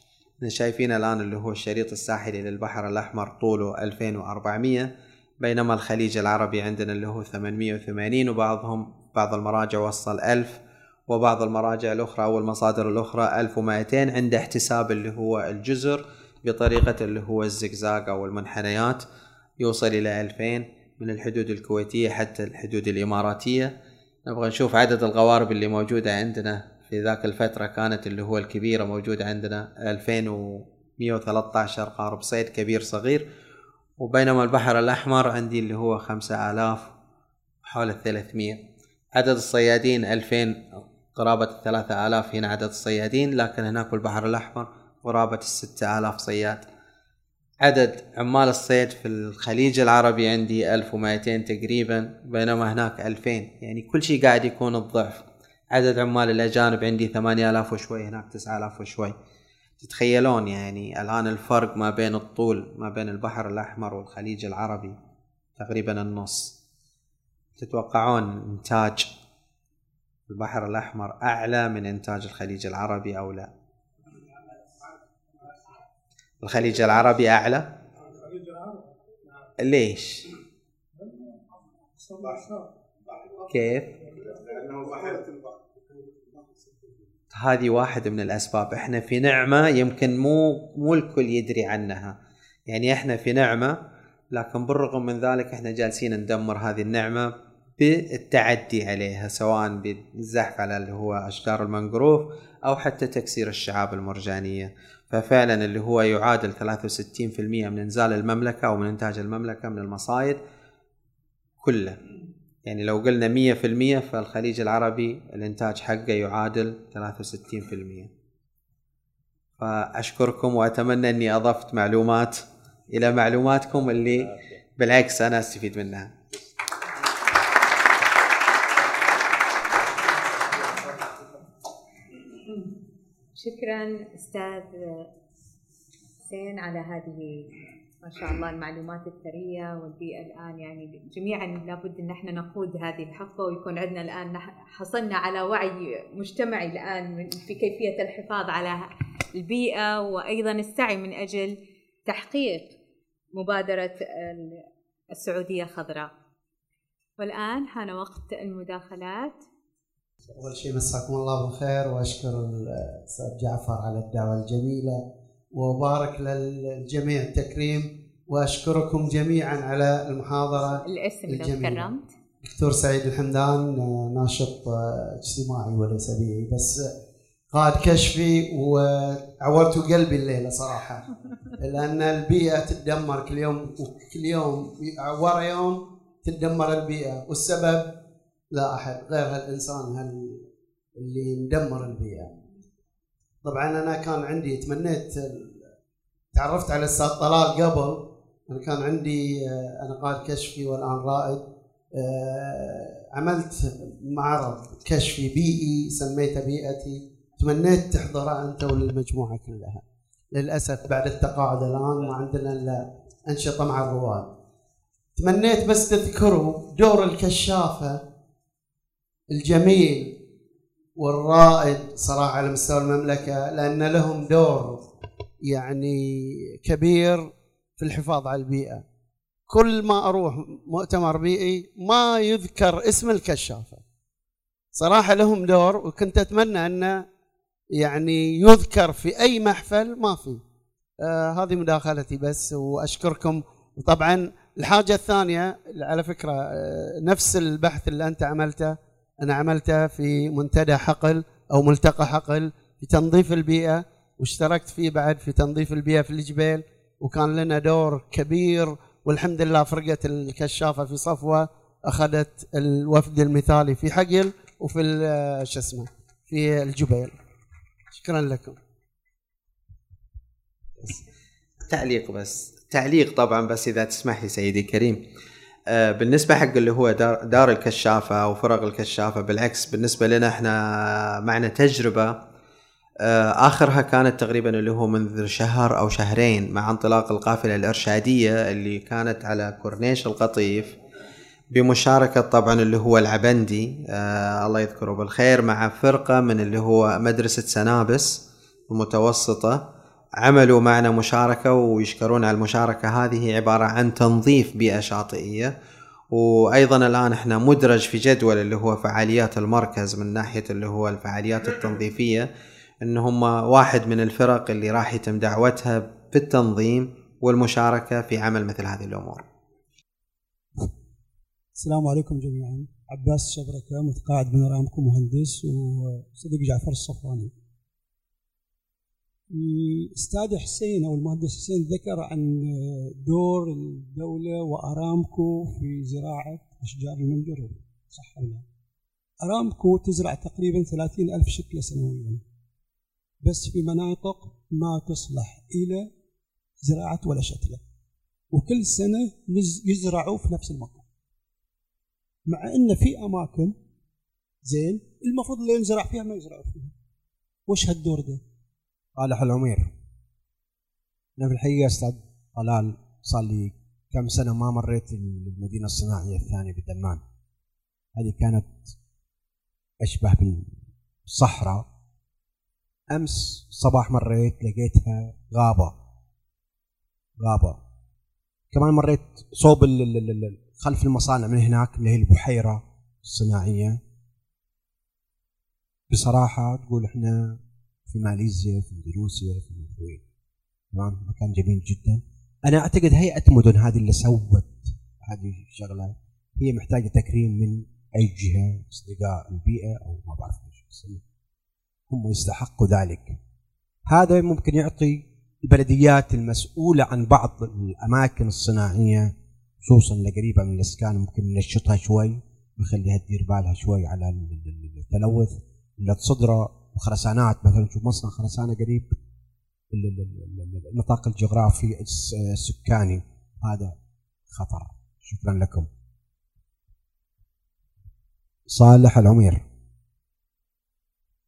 شايفين الآن اللي هو الشريط الساحلي للبحر الأحمر طوله 2400 بينما الخليج العربي عندنا اللي هو 880 وبعضهم بعض المراجع وصل 1000 وبعض المراجع الأخرى أو المصادر الأخرى 1200 عند احتساب اللي هو الجزر بطريقة اللي هو الزقزاق أو المنحنيات. يوصل إلى 2000 من الحدود الكويتية حتى الحدود الإماراتية. نبغى نشوف عدد الغوارب اللي موجودة عندنا. في ذاك الفترة كانت اللي هو الكبيرة موجودة عندنا 2113 قارب صيد كبير صغير. وبينما البحر الأحمر عندي اللي هو 5000 حول ال 300 عدد الصيادين 2000 قرابة الثلاثة آلاف هنا عدد الصيادين لكن هناك البحر الأحمر قرابة الستة آلاف صياد. عدد عمال الصيد في الخليج العربي عندي 1200 تقريبا بينما هناك 2000 يعني كل شيء قاعد يكون الضعف. عدد عمال الأجانب عندي 8000 وشوي هناك 9000 وشوي. تتخيلون يعني الآن الفرق ما بين الطول ما بين البحر الأحمر والخليج العربي تقريبا النص. تتوقعون إنتاج البحر الأحمر أعلى من إنتاج الخليج العربي أو لا؟ الخليج العربي أعلى؟ ليش؟ كيف؟ هذه واحد من الأسباب. إحنا في نعمة يمكن مو مو الكل يدري عنها. يعني إحنا في نعمة لكن بالرغم من ذلك إحنا جالسين ندمر هذه النعمة. بالتعدي عليها سواء بالزحف على اللي هو أشجار المنغروف أو حتى تكسير الشعاب المرجانية. ففعلا اللي هو يعادل 63% من إنزال المملكة أو من إنتاج المملكة من المصايد كله. يعني لو قلنا 100% فالخليج العربي الإنتاج حقه يعادل 63% فأشكركم وأتمنى أني أضفت معلومات إلى معلوماتكم اللي بالعكس أنا أستفيد منها. شكرا أستاذ حسين على هذه ما شاء الله المعلومات الثرية والبيئه الان يعني جميعا لابد أن إحنا نقود هذه الحقبه ويكون عندنا الآن حصلنا على وعي مجتمعي الآن في كيفية الحفاظ على البيئة وأيضا السعي من أجل تحقيق مبادرة السعودية الخضراء والآن حان وقت المداخلات. أول شيء مساكم الله بالخير وأشكر الأستاذ جعفر على الدعوة الجميلة وبارك للجميع التكريم وأشكركم جميعا على المحاضرة الاسم لو كرمت. دكتور سعيد الحمدان ناشط اجتماعي وليس بيئي بس قائد كشفي وعورت قلبي الليلة صراحة (laughs) لأن البيئة تتدمر كل يوم وكل يوم ورا يوم تتدمر البيئة والسبب لا أحد غير هالإنسان هال اللي مدمر البيئة. طبعا أنا كان عندي تمنيت تعرفت على الأستاذ طلال قبل أنا كان عندي أنا قائد كشفي والآن رائد. آه، عملت معرض كشفي بيئي سميته بيئتي. تمنيت تحضره أنت والمجموعه كلها. للأسف بعد التقاعد الآن ما عندنا إلا أنشطة مع الرواد. تمنيت بس تذكروا دور الكشافة الجميل والرائد صراحة على مستوى المملكة لأن لهم دور يعني كبير في الحفاظ على البيئة. كل ما أروح مؤتمر بيئي ما يذكر اسم الكشافة. صراحة لهم دور وكنت أتمنى انه يعني يذكر في أي محفل ما في. آه هذه مداخلتي بس وأشكركم. وطبعا الحاجة الثانية على فكرة آه نفس البحث اللي أنت عملته أنا عملته في منتدى حقل أو ملتقى حقل في تنظيف البيئة واشتركت فيه بعد في تنظيف البيئة في الجبيل وكان لنا دور كبير والحمد لله فرقة الكشافة في صفوة أخذت الوفد المثالي في حقل وفي شو اسمه في الجبيل شكرا لكم. تعليق بس. تعليق طبعا بس إذا تسمح لي سيدي الكريم. آه، بالنسبة حق اللي هو دار, دار الكشافة أو فرق الكشافة بالعكس بالنسبة لنا إحنا معنا تجربة. آه، آخرها كانت تقريبا اللي هو منذ شهر أو شهرين مع انطلاق القافلة الإرشادية اللي كانت على كورنيش القطيف بمشاركة طبعا اللي هو العبندي. آه الله يذكره بالخير مع فرقة من اللي هو مدرسة سنابس المتوسطة. عملوا معنا مشاركة ويشكرون على المشاركة هذه عبارة عن تنظيف بيئة شاطئية وأيضا الآن إحنا مدرج في جدول اللي هو فعاليات المركز من ناحية اللي هو الفعاليات التنظيفية إن هم واحد من الفرق اللي راح يتم دعوتها في التنظيم والمشاركة في عمل مثل هذه الأمور. السلام عليكم جميعا عباس شبركة متقاعد من ارامكو مهندس وصديق جعفر الصفواني. الأستاذ حسين أو المهندس حسين ذكر عن دور الدولة وأرامكو في زراعة أشجار المنجر صح ولا لا؟ أرامكو تزرع تقريبا 30 ألف شتله سنويا بس في مناطق ما تصلح إلى زراعة ولا شتله وكل سنة يزرعوا في نفس المكان مع إن في أماكن زين المفروض اللي ينزرع فيها ما يزرعوا فيها وش هالدور ده؟ صالح العمير أنا في الحقيقة أستاذ طلال صار لي كم سنة ما مريت المدينة الصناعية الثانية بدمان. هذه كانت أشبه بالصحراء. أمس صباح مريت لقيتها غابة. غابة. كمان مريت صوب خلف المصانع من هناك اللي هي البحيرة الصناعية. بصراحة تقول إحنا في ماليزيا في اندونيسيا في الكويت. تمام؟ مكان جميل جدا. أنا أعتقد هيئة مدن هذه اللي سوت هذه الشغلة هي محتاجة تكريم من أي جهة أصدقاء البيئة أو ما بعرف إيش هم يستحقوا ذلك. هذا ممكن يعطي البلديات المسؤولة عن بعض الأماكن الصناعية خصوصا اللي قريبة من الإسكان ممكن ننشطها شوي ونخليها تدير بالها شوي على التلوث اللي تصدره وخرسانات مثلا نشوف مصنع خرسانة قريب النطاق الجغرافي السكاني. هذا خطر. شكرا لكم. صالح العمير.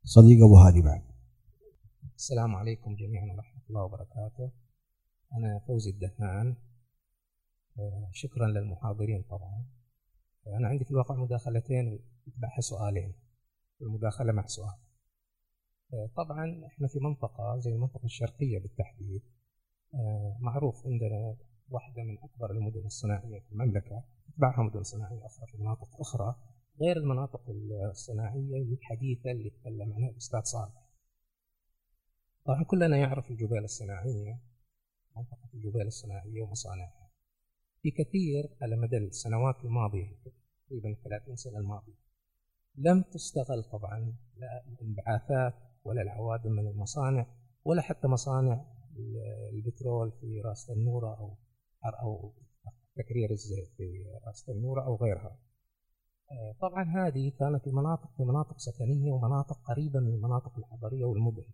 صديق أبو هادي بعد. السلام عليكم جميعا ورحمة الله وبركاته. أنا فوزي الدهان. آه، شكرا للمحاضرين طبعا. أنا عندي في الواقع مداخلتين ويتبعها سؤالين. المداخلة مع سؤال طبعا إحنا في منطقة زي المنطقة الشرقية بالتحديد آه، معروف عندنا واحدة من أكبر المدن الصناعية في المملكة تتبعها مدن صناعية أخرى في مناطق أخرى غير المناطق الصناعية الحديثة اللي تكلم عنها الأستاذ صالح. طبعا كلنا يعرف الجبال الصناعية منطقة الجبال الصناعية ومصانعها. في كثير على مدى السنوات الماضية تقريبا 30 سنة الماضية لم تستغل طبعا لأ الانبعاثات ولا العوادم من المصانع ولا حتى مصانع البترول في راس تنورة أو أو تكرير الزيت في راس تنورة أو غيرها. آه، طبعا هذه كانت المناطق في مناطق سكنية ومناطق قريبة من المناطق الحضرية والمدن.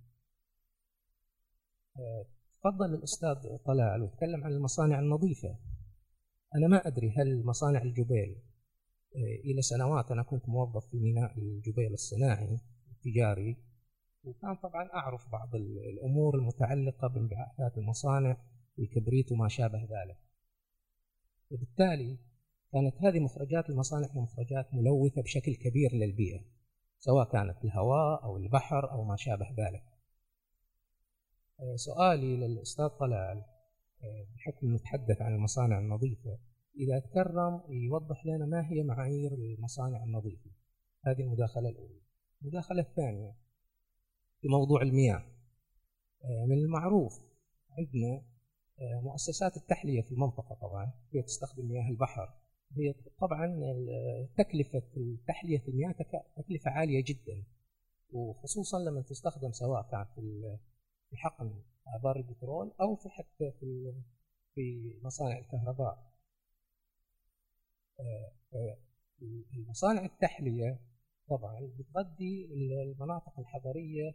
آه، تفضل الأستاذ طلال وتكلم عن المصانع النظيفة. أنا ما أدري هل مصانع الجبيل آه، إلى سنوات أنا كنت موظف في ميناء الجبيل الصناعي التجاري. وكان طبعا أعرف بعض الأمور المتعلقة بانبعاثات المصانع والكبريت وما شابه ذلك. وبالتالي كانت هذه مخرجات المصانع مخرجات ملوثة بشكل كبير للبيئة سواء كانت الهواء أو البحر أو ما شابه ذلك. آه، سؤالي للأستاذ طلال آه، بحكم نتحدث عن المصانع النظيفة إذا تكرم يوضح لنا ما هي معايير المصانع النظيفة؟ هذه المداخلة الأولى. المداخلة الثانية في موضوع المياه. آه، من المعروف عندنا آه، مؤسسات التحلية في المنطقة طبعا هي تستخدم مياه البحر. هي طبعا تكلفة التحلية في المياه تكلفة عالية جدا. وخصوصا لما تستخدم سواء كان في حقن آبار البترول أو في حتى في في مصانع الكهرباء. آه، مصانع التحلية طبعا بتغذي المناطق الحضرية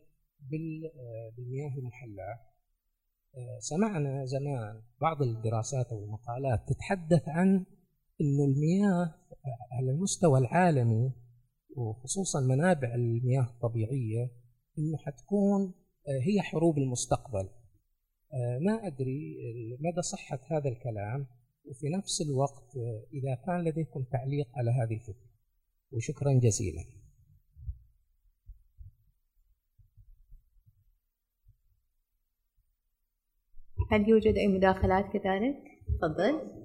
بالمياه آه، سمعنا زمان بعض الدراسات أو المقالات تتحدث عن إنه المياه على المستوى العالمي وخصوصا منابع المياه الطبيعية إنه حتكون آه، هي حروب المستقبل. آه، ما أدري مدى صحة هذا الكلام وفي نفس الوقت إذا كان لديكم تعليق على هذه الفكرة. وشكرا جزيلا. هل يوجد أي مداخلات كذلك؟ تفضل.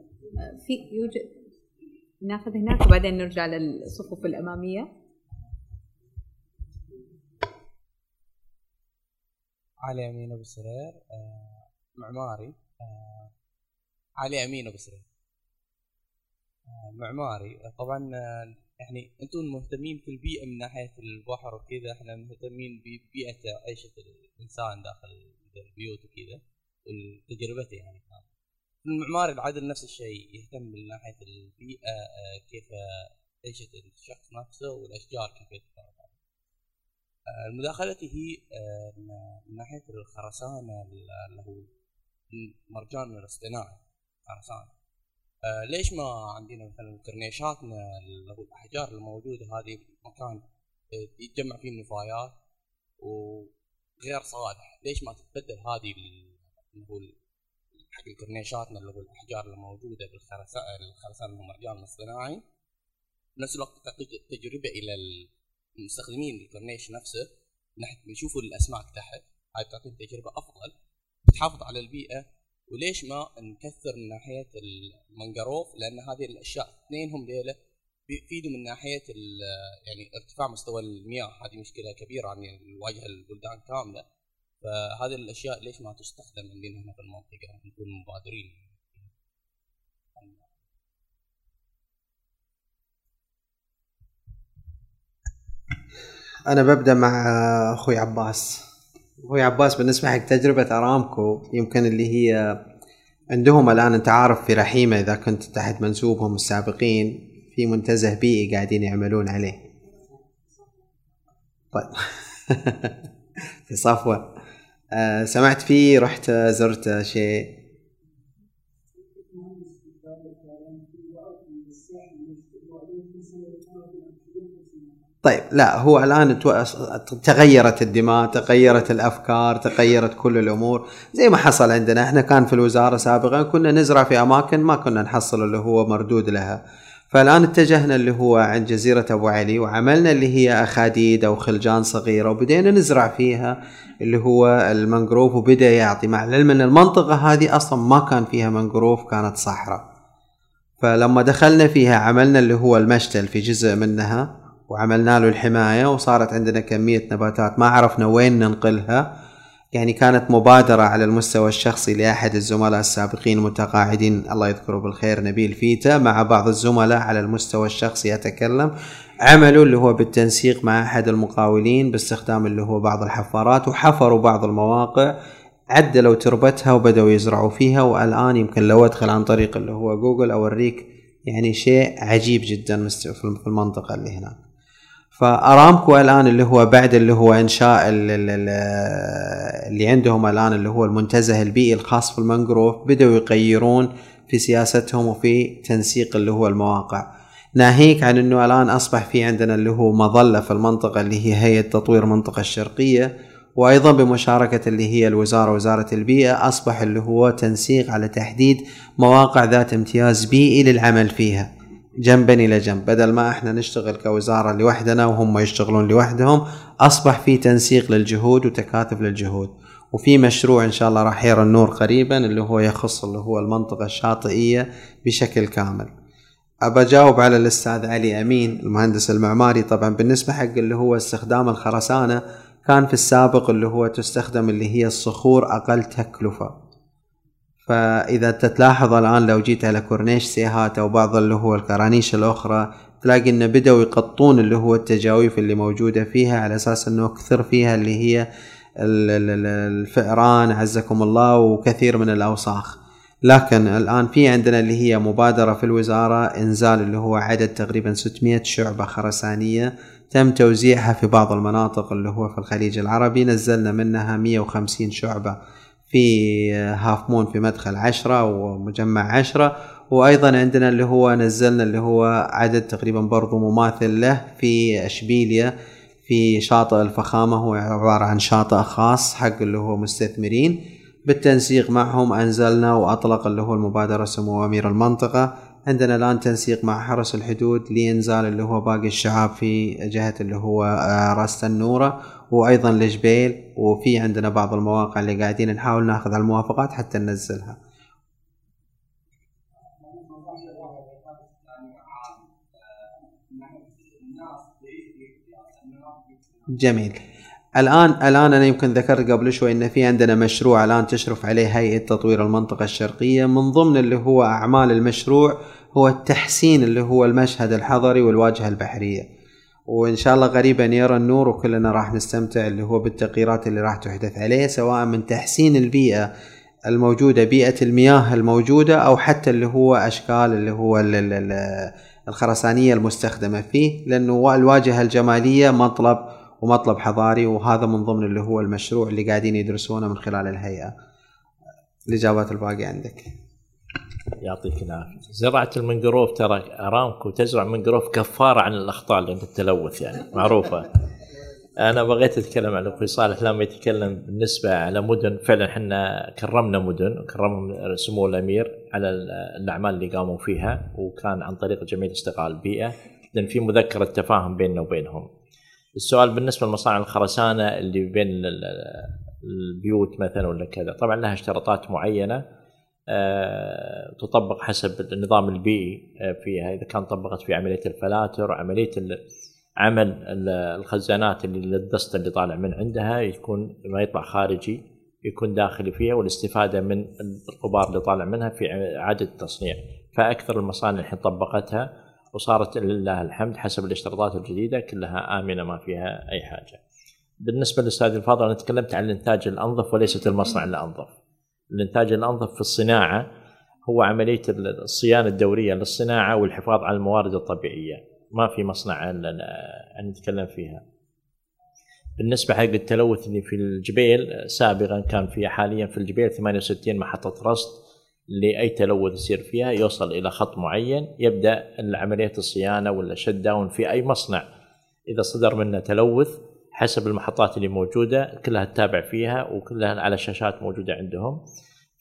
في يوجد ناخذ هناك وبعدين نرجع للصفوف الأمامية. علي أمين أبو سرير آه، معماري. آه، علي أمين أبو سرير. آه، معماري. طبعا يعني أنتم مهتمين في البيئة من ناحية البحر وكذا إحنا مهتمين ببيئة عيشة الإنسان داخل البيوت وكذا. وتجربته يعني. المعماري العدل نفس الشيء يهتم من ناحية البيئة كيف عيشه الشخص نفسه والأشجار كيف يتفاعل مداخلتي هي من ناحية الخرسانة اللي هو المرجان الاصطناعي خرسانة. ليش ما عندنا مثلا كرنيشاتنا اللي هو الأحجار الموجودة هذه مكان يتجمع فيه النفايات وغير صالح ليش ما تتبدل هذه اللي هو حق اللي هو الأحجار الموجودة بالخرسانه الخرسانه المرجان الاصطناعي نفس الوقت تعطي تجربه إلى المستخدمين الكورنيش نفسه. ناحيه بنشوفوا الأسماك تحت هاي بتعطيهم تجربة أفضل. بتحافظ على البيئة. وليش ما نكثر من ناحية المنقروف لأن هذه الأشياء اثنينهم ديله بيفيدوا من ناحية يعني ارتفاع مستوى المياه. هذه مشكلة كبيرة عن الواجهه البلدان كاملة. فهذه الأشياء ليش ما تستخدم عندنا هنا في المنطقة؟ نكون مبادرين. أنا ببدأ مع أخوي عباس. أخوي عباس بالنسبة حق تجربة أرامكو يمكن اللي هي عندهم الآن أنت عارف في رحيمة إذا كنت تحت منسوبهم السابقين في منتزه بيئي قاعدين يعملون عليه. طيب. (laughs) في صفوة. آه سمعت فيه رحت زرت شيء. طيب لا هو الآن تغيرت الدماء تغيرت الأفكار تغيرت كل الأمور. زي ما حصل عندنا إحنا كان في الوزارة سابقا كنا نزرع في أماكن ما كنا نحصل اللي هو مردود لها. فالآن اتجهنا اللي هو عند جزيرة أبو علي وعملنا اللي هي اخاديد أو خلجان صغيرة وبدينا نزرع فيها اللي هو المنجروف وبدأ يعطي مع العلم أن المنطقة هذه أصلا ما كان فيها منجروف كانت صحراء. فلما دخلنا فيها عملنا اللي هو المشتل في جزء منها وعملنا له الحماية وصارت عندنا كمية نباتات ما عرفنا وين ننقلها. يعني كانت مبادرة على المستوى الشخصي لأحد الزملاء السابقين المتقاعدين الله يذكره بالخير نبيل فيتا مع بعض الزملاء على المستوى الشخصي. أتكلم عملوا اللي هو بالتنسيق مع أحد المقاولين باستخدام اللي هو بعض الحفارات وحفروا بعض المواقع. عدلوا تربتها وبدأوا يزرعوا فيها والآن يمكن لو أدخل عن طريق اللي هو جوجل أوريك يعني شيء عجيب جدا في المنطقة اللي هناك. فأرامكو الآن اللي هو بعد اللي هو إنشاء اللي عندهم الآن اللي هو المنتزه البيئي الخاص في المنجروف بدأوا يغيرون في سياستهم وفي تنسيق اللي هو المواقع. ناهيك عن إنه الآن أصبح في عندنا اللي هو مظلة في المنطقة اللي هي هيئة تطوير المنطقة الشرقية وأيضا بمشاركة اللي هي الوزارة وزارة البيئة أصبح اللي هو تنسيق على تحديد مواقع ذات امتياز بيئي للعمل فيها. جنبا إلى جنب. بدل ما إحنا نشتغل كوزارة لوحدنا وهم يشتغلون لوحدهم أصبح في تنسيق للجهود وتكاتف للجهود. وفي مشروع إن شاء الله راح يرى النور قريبا اللي هو يخص اللي هو المنطقة الشاطئية بشكل كامل. أبى أجاوب على الأستاذ علي أمين المهندس المعماري. طبعا بالنسبة حق اللي هو استخدام الخرسانة كان في السابق اللي هو تستخدم اللي هي الصخور أقل تكلفة. فإذا تتلاحظ الآن لو جيت على كورنيش سيهات أو بعض اللي هو الكرانيش الأخرى تلاقي انه بدأوا يقطون اللي هو التجاويف اللي موجودة فيها على أساس إنه كثر فيها اللي هي الفئران عزكم الله وكثير من الأوساخ. لكن الآن في عندنا اللي هي مبادرة في الوزارة إنزال اللي هو عدد تقريبا 600 شعبة خرسانية. تم توزيعها في بعض المناطق اللي هو في الخليج العربي نزلنا منها 150 شعبة. في Half Moon في مدخل عشرة ومجمع عشرة. وأيضا عندنا اللي هو نزلنا اللي هو عدد تقريبا برضو مماثل له في أشبيليا في شاطئ الفخامة. هو عبارة عن شاطئ خاص حق اللي هو مستثمرين. بالتنسيق معهم أنزلنا وأطلق اللي هو المبادرة سمو أمير المنطقة. عندنا الآن تنسيق مع حرس الحدود لإنزال اللي هو باقي الشعاب في جهة اللي هو آه، راس النورة. وأيضا الجبيل وفي عندنا بعض المواقع اللي قاعدين نحاول ناخذ على الموافقات حتى ننزلها. جميل. الآن الآن أنا يمكن ذكرت قبل شوي إن في عندنا مشروع الآن تشرف عليه هيئة تطوير المنطقة الشرقية. من ضمن اللي هو أعمال المشروع هو التحسين اللي هو المشهد الحضري والواجهة البحرية. وإن شاء الله قريبا يرى النور وكلنا راح نستمتع اللي هو بالتغييرات اللي راح تحدث عليه سواء من تحسين البيئة الموجودة بيئة المياه الموجودة أو حتى اللي هو أشكال اللي هو الخرسانية المستخدمة فيه. لأنه الواجهة الجمالية مطلب ومطلب حضاري وهذا من ضمن اللي هو المشروع اللي قاعدين يدرسونه من خلال الهيئة. الإجابات الباقية عندك. يعطيك العافية. زراعة المنقروف ترى أرامكو تزرع منقروف كفارة عن الأخطاء لأن التلوث يعني. معروفة. أنا بغيت أتكلم عن أخوي صالح لما يتكلم بالنسبة على مدن فعلا إحنا كرمنا مدن وكرمهم سمو الأمير على الأعمال اللي قاموا فيها وكان عن طريق جمعيه استقلال البيئة. لأن في مذكرة تفاهم بيننا وبينهم. السؤال بالنسبة لمصانع الخرسانة اللي بين البيوت مثلا ولا كذا. طبعا لها اشتراطات معينة تطبق حسب النظام البيئي آه، فيها إذا كان طبقت في عملية الفلاتر وعمليه عمل الخزانات اللي الدست اللي طالع من عندها يكون ما يطلع خارجي يكون داخلي فيها والاستفادة من الغبار اللي طالع منها في اعاده التصنيع فأكثر المصانع الحين طبقتها وصارت لله الحمد حسب الاشتراطات الجديدة كلها آمنة ما فيها أي حاجة. بالنسبة للأستاذ الفاضل أنا تكلمت عن الإنتاج الأنظف وليست المصنع الأنظف. الإنتاج الانظف في الصناعة هو عملية الصيانة الدورية للصناعة والحفاظ على الموارد الطبيعية، ما في مصنع نتكلم فيها. بالنسبة حق التلوث اللي في الجبيل سابقا كان في حاليا في الجبيل 68 محطة رصد لأي تلوث يصير فيها يوصل إلى خط معين يبدأ عملية الصيانة ولا شت داون في أي مصنع إذا صدر منه تلوث حسب المحطات اللي موجودة كلها تتابع فيها وكلها على شاشات موجودة عندهم.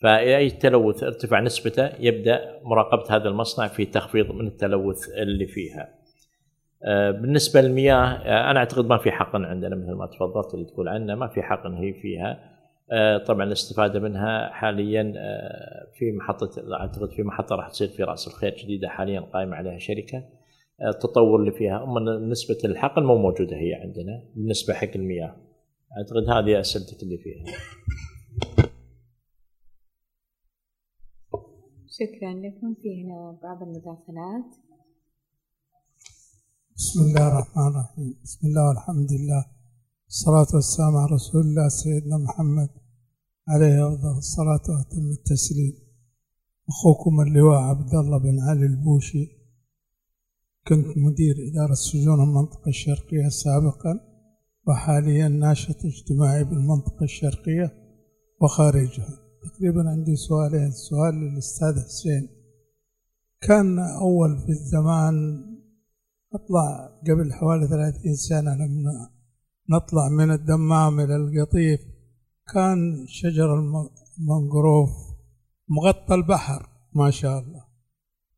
فأي تلوث ارتفع نسبته يبدأ مراقبة هذا المصنع في تخفيض من التلوث اللي فيها. آه، بالنسبة للمياه آه، أنا أعتقد ما في حقن عندنا مثل ما تفضلت اللي تقول عنه ما في حقن هي فيها. آه، طبعا الاستفادة منها حاليا في محطة أعتقد في محطة راح تصير في رأس الخير جديدة حاليا قائمة عليها شركة. التطور اللي فيها. أما نسبة الحقل مو موجودة هي عندنا بالنسبة حق المياه. أعتقد هذه أسئلتك اللي فيها. شكرا. لكم في هنا بعض المداخلات. بسم الله الرحمن الرحيم. بسم الله والحمد لله. الصلاة والسلام على رسول الله سيدنا محمد عليه أفضل الصلاة وأتم التسليم. أخوكم اللواء عبد الله بن علي البوشي. كنت مدير إدارة سجون المنطقة الشرقية سابقا وحاليا ناشط اجتماعي بالمنطقة الشرقية وخارجها. تقريبا عندي سؤالين. سؤال للأستاذ حسين. كان أول في الزمان أطلع قبل حوالي ثلاثين سنة لما نطلع من الدمام إلى القطيف كان شجر المنقروف مغطى البحر ما شاء الله.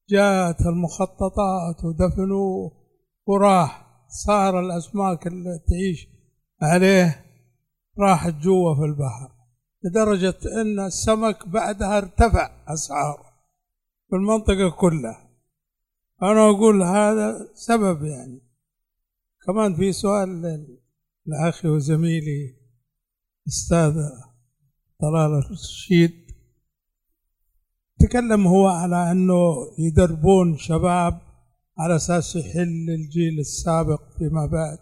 جاءت المخططات ودفنوه وراح صار الأسماك اللي تعيش عليه راحت جوا في البحر لدرجة أن السمك بعدها ارتفع أسعاره في المنطقة كلها. أنا أقول هذا سبب يعني. كمان في سؤال لأخي وزميلي أستاذ طلال الرشيد. تكلم هو على أنه يدربون شباب على أساس يحل الجيل السابق فيما بعد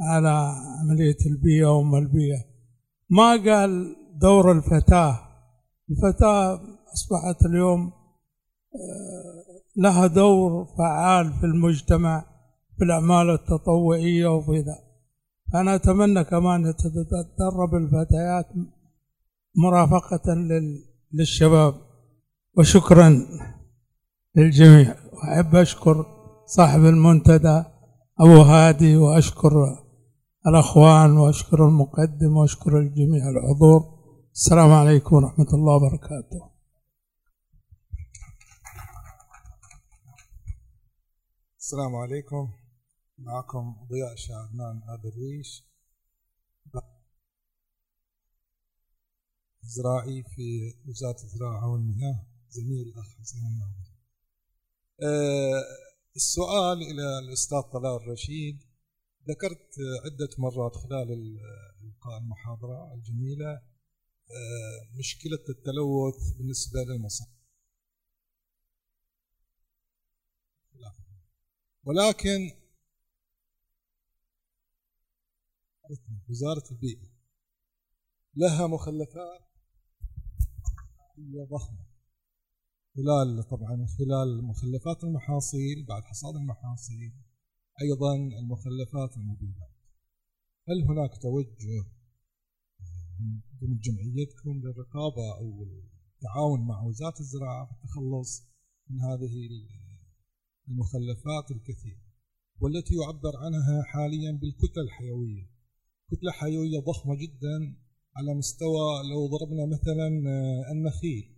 على عملية البيئة وأم البيئة. ما قال دور الفتاة. الفتاة أصبحت اليوم آه، لها دور فعال في المجتمع في الأعمال التطوعية وفي ذا. أنا أتمنى كمان تتدرب الفتيات مرافقة للشباب. وشكرا للجميع. وأحب أشكر صاحب المنتدى أبو هادي وأشكر الأخوان وأشكر المقدم وأشكر الجميع الحضور. السلام عليكم ورحمة الله وبركاته. السلام عليكم. معكم ضياء شعبان الريش زراعي في وزارة الزراعة والمياه. زميل الاخ حسين. آه، السؤال إلى الأستاذ طلال رشيد ذكرت عدة مرات خلال القاء المحاضرة الجميلة آه، مشكلة التلوث بالنسبة للمصانع. ولكن وزارة البيئة لها مخلفات ضخمة خلال طبعا خلال مخلفات المحاصيل بعد حصاد المحاصيل أيضا المخلفات المبيدات هل هناك توجه من جمعيتكم للرقابة أو التعاون مع وزارة الزراعة في التخلص من هذه المخلفات الكثيرة والتي يعبر عنها حاليا بالكتلة الحيوية؟ كتلة حيوية ضخمة جدا على مستوى لو ضربنا مثلا آه، النخيل.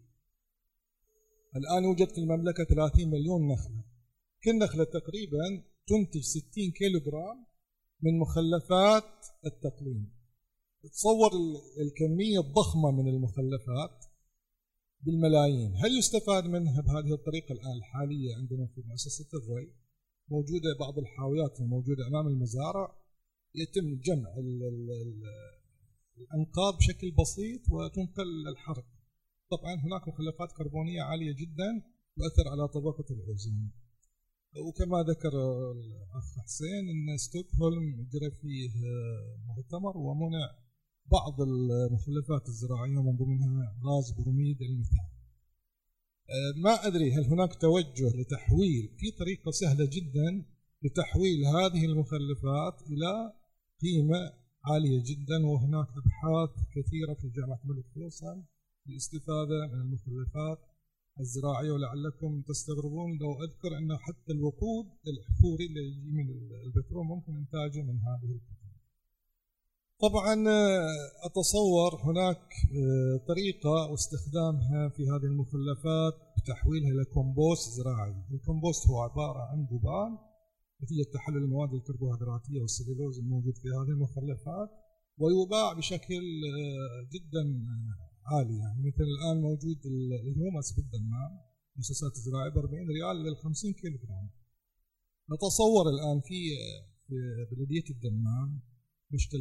الآن يوجد في المملكة 30 مليون نخلة. كل نخلة تقريبا تنتج 60 كيلو جرام من مخلفات التقليم. تصور الكمية الضخمة من المخلفات بالملايين. هل يستفاد منها بهذه الطريقة الآن الحالية عندنا في مؤسسة الري؟ موجودة بعض الحاويات الموجودة أمام المزارع. يتم جمع الأنقاض بشكل بسيط وتنقل للحرق طبعا هناك مخلفات كربونية عالية جدا تؤثر على طبقة الأوزون وكما ذكر الأخ حسين أن ستوكهولم جرى فيه مؤتمر ومنع بعض المخلفات الزراعية من ضمنها غاز بروميد الميثان ما أدري هل هناك توجه لتحويل في طريقة سهلة جدا لتحويل هذه المخلفات إلى قيمة عالية جدا وهناك أبحاث كثيرة في جامعة الملك فيصل للاستفادة من المخلفات الزراعية ولعلكم تستغربون لو أذكر أن حتى الوقود الحفوري اللي يجي من البترول ممكن إنتاجه من هذه الكتب طبعا أتصور هناك طريقة واستخدامها في هذه المخلفات بتحويلها إلى كومبوست زراعي. الكومبوست هو عبارة عن ذبال نتيجة تحلل المواد الكربوهيدراتية والسليلوز الموجود في هذه المخلفات ويباع بشكل جدا عالي يعني مثل الآن موجود ال humus في الدمام مؤسسات الزراعيه ب 40 ريال لل 50 كيلو جرام نتصور الآن في بلدية الدمام مشتل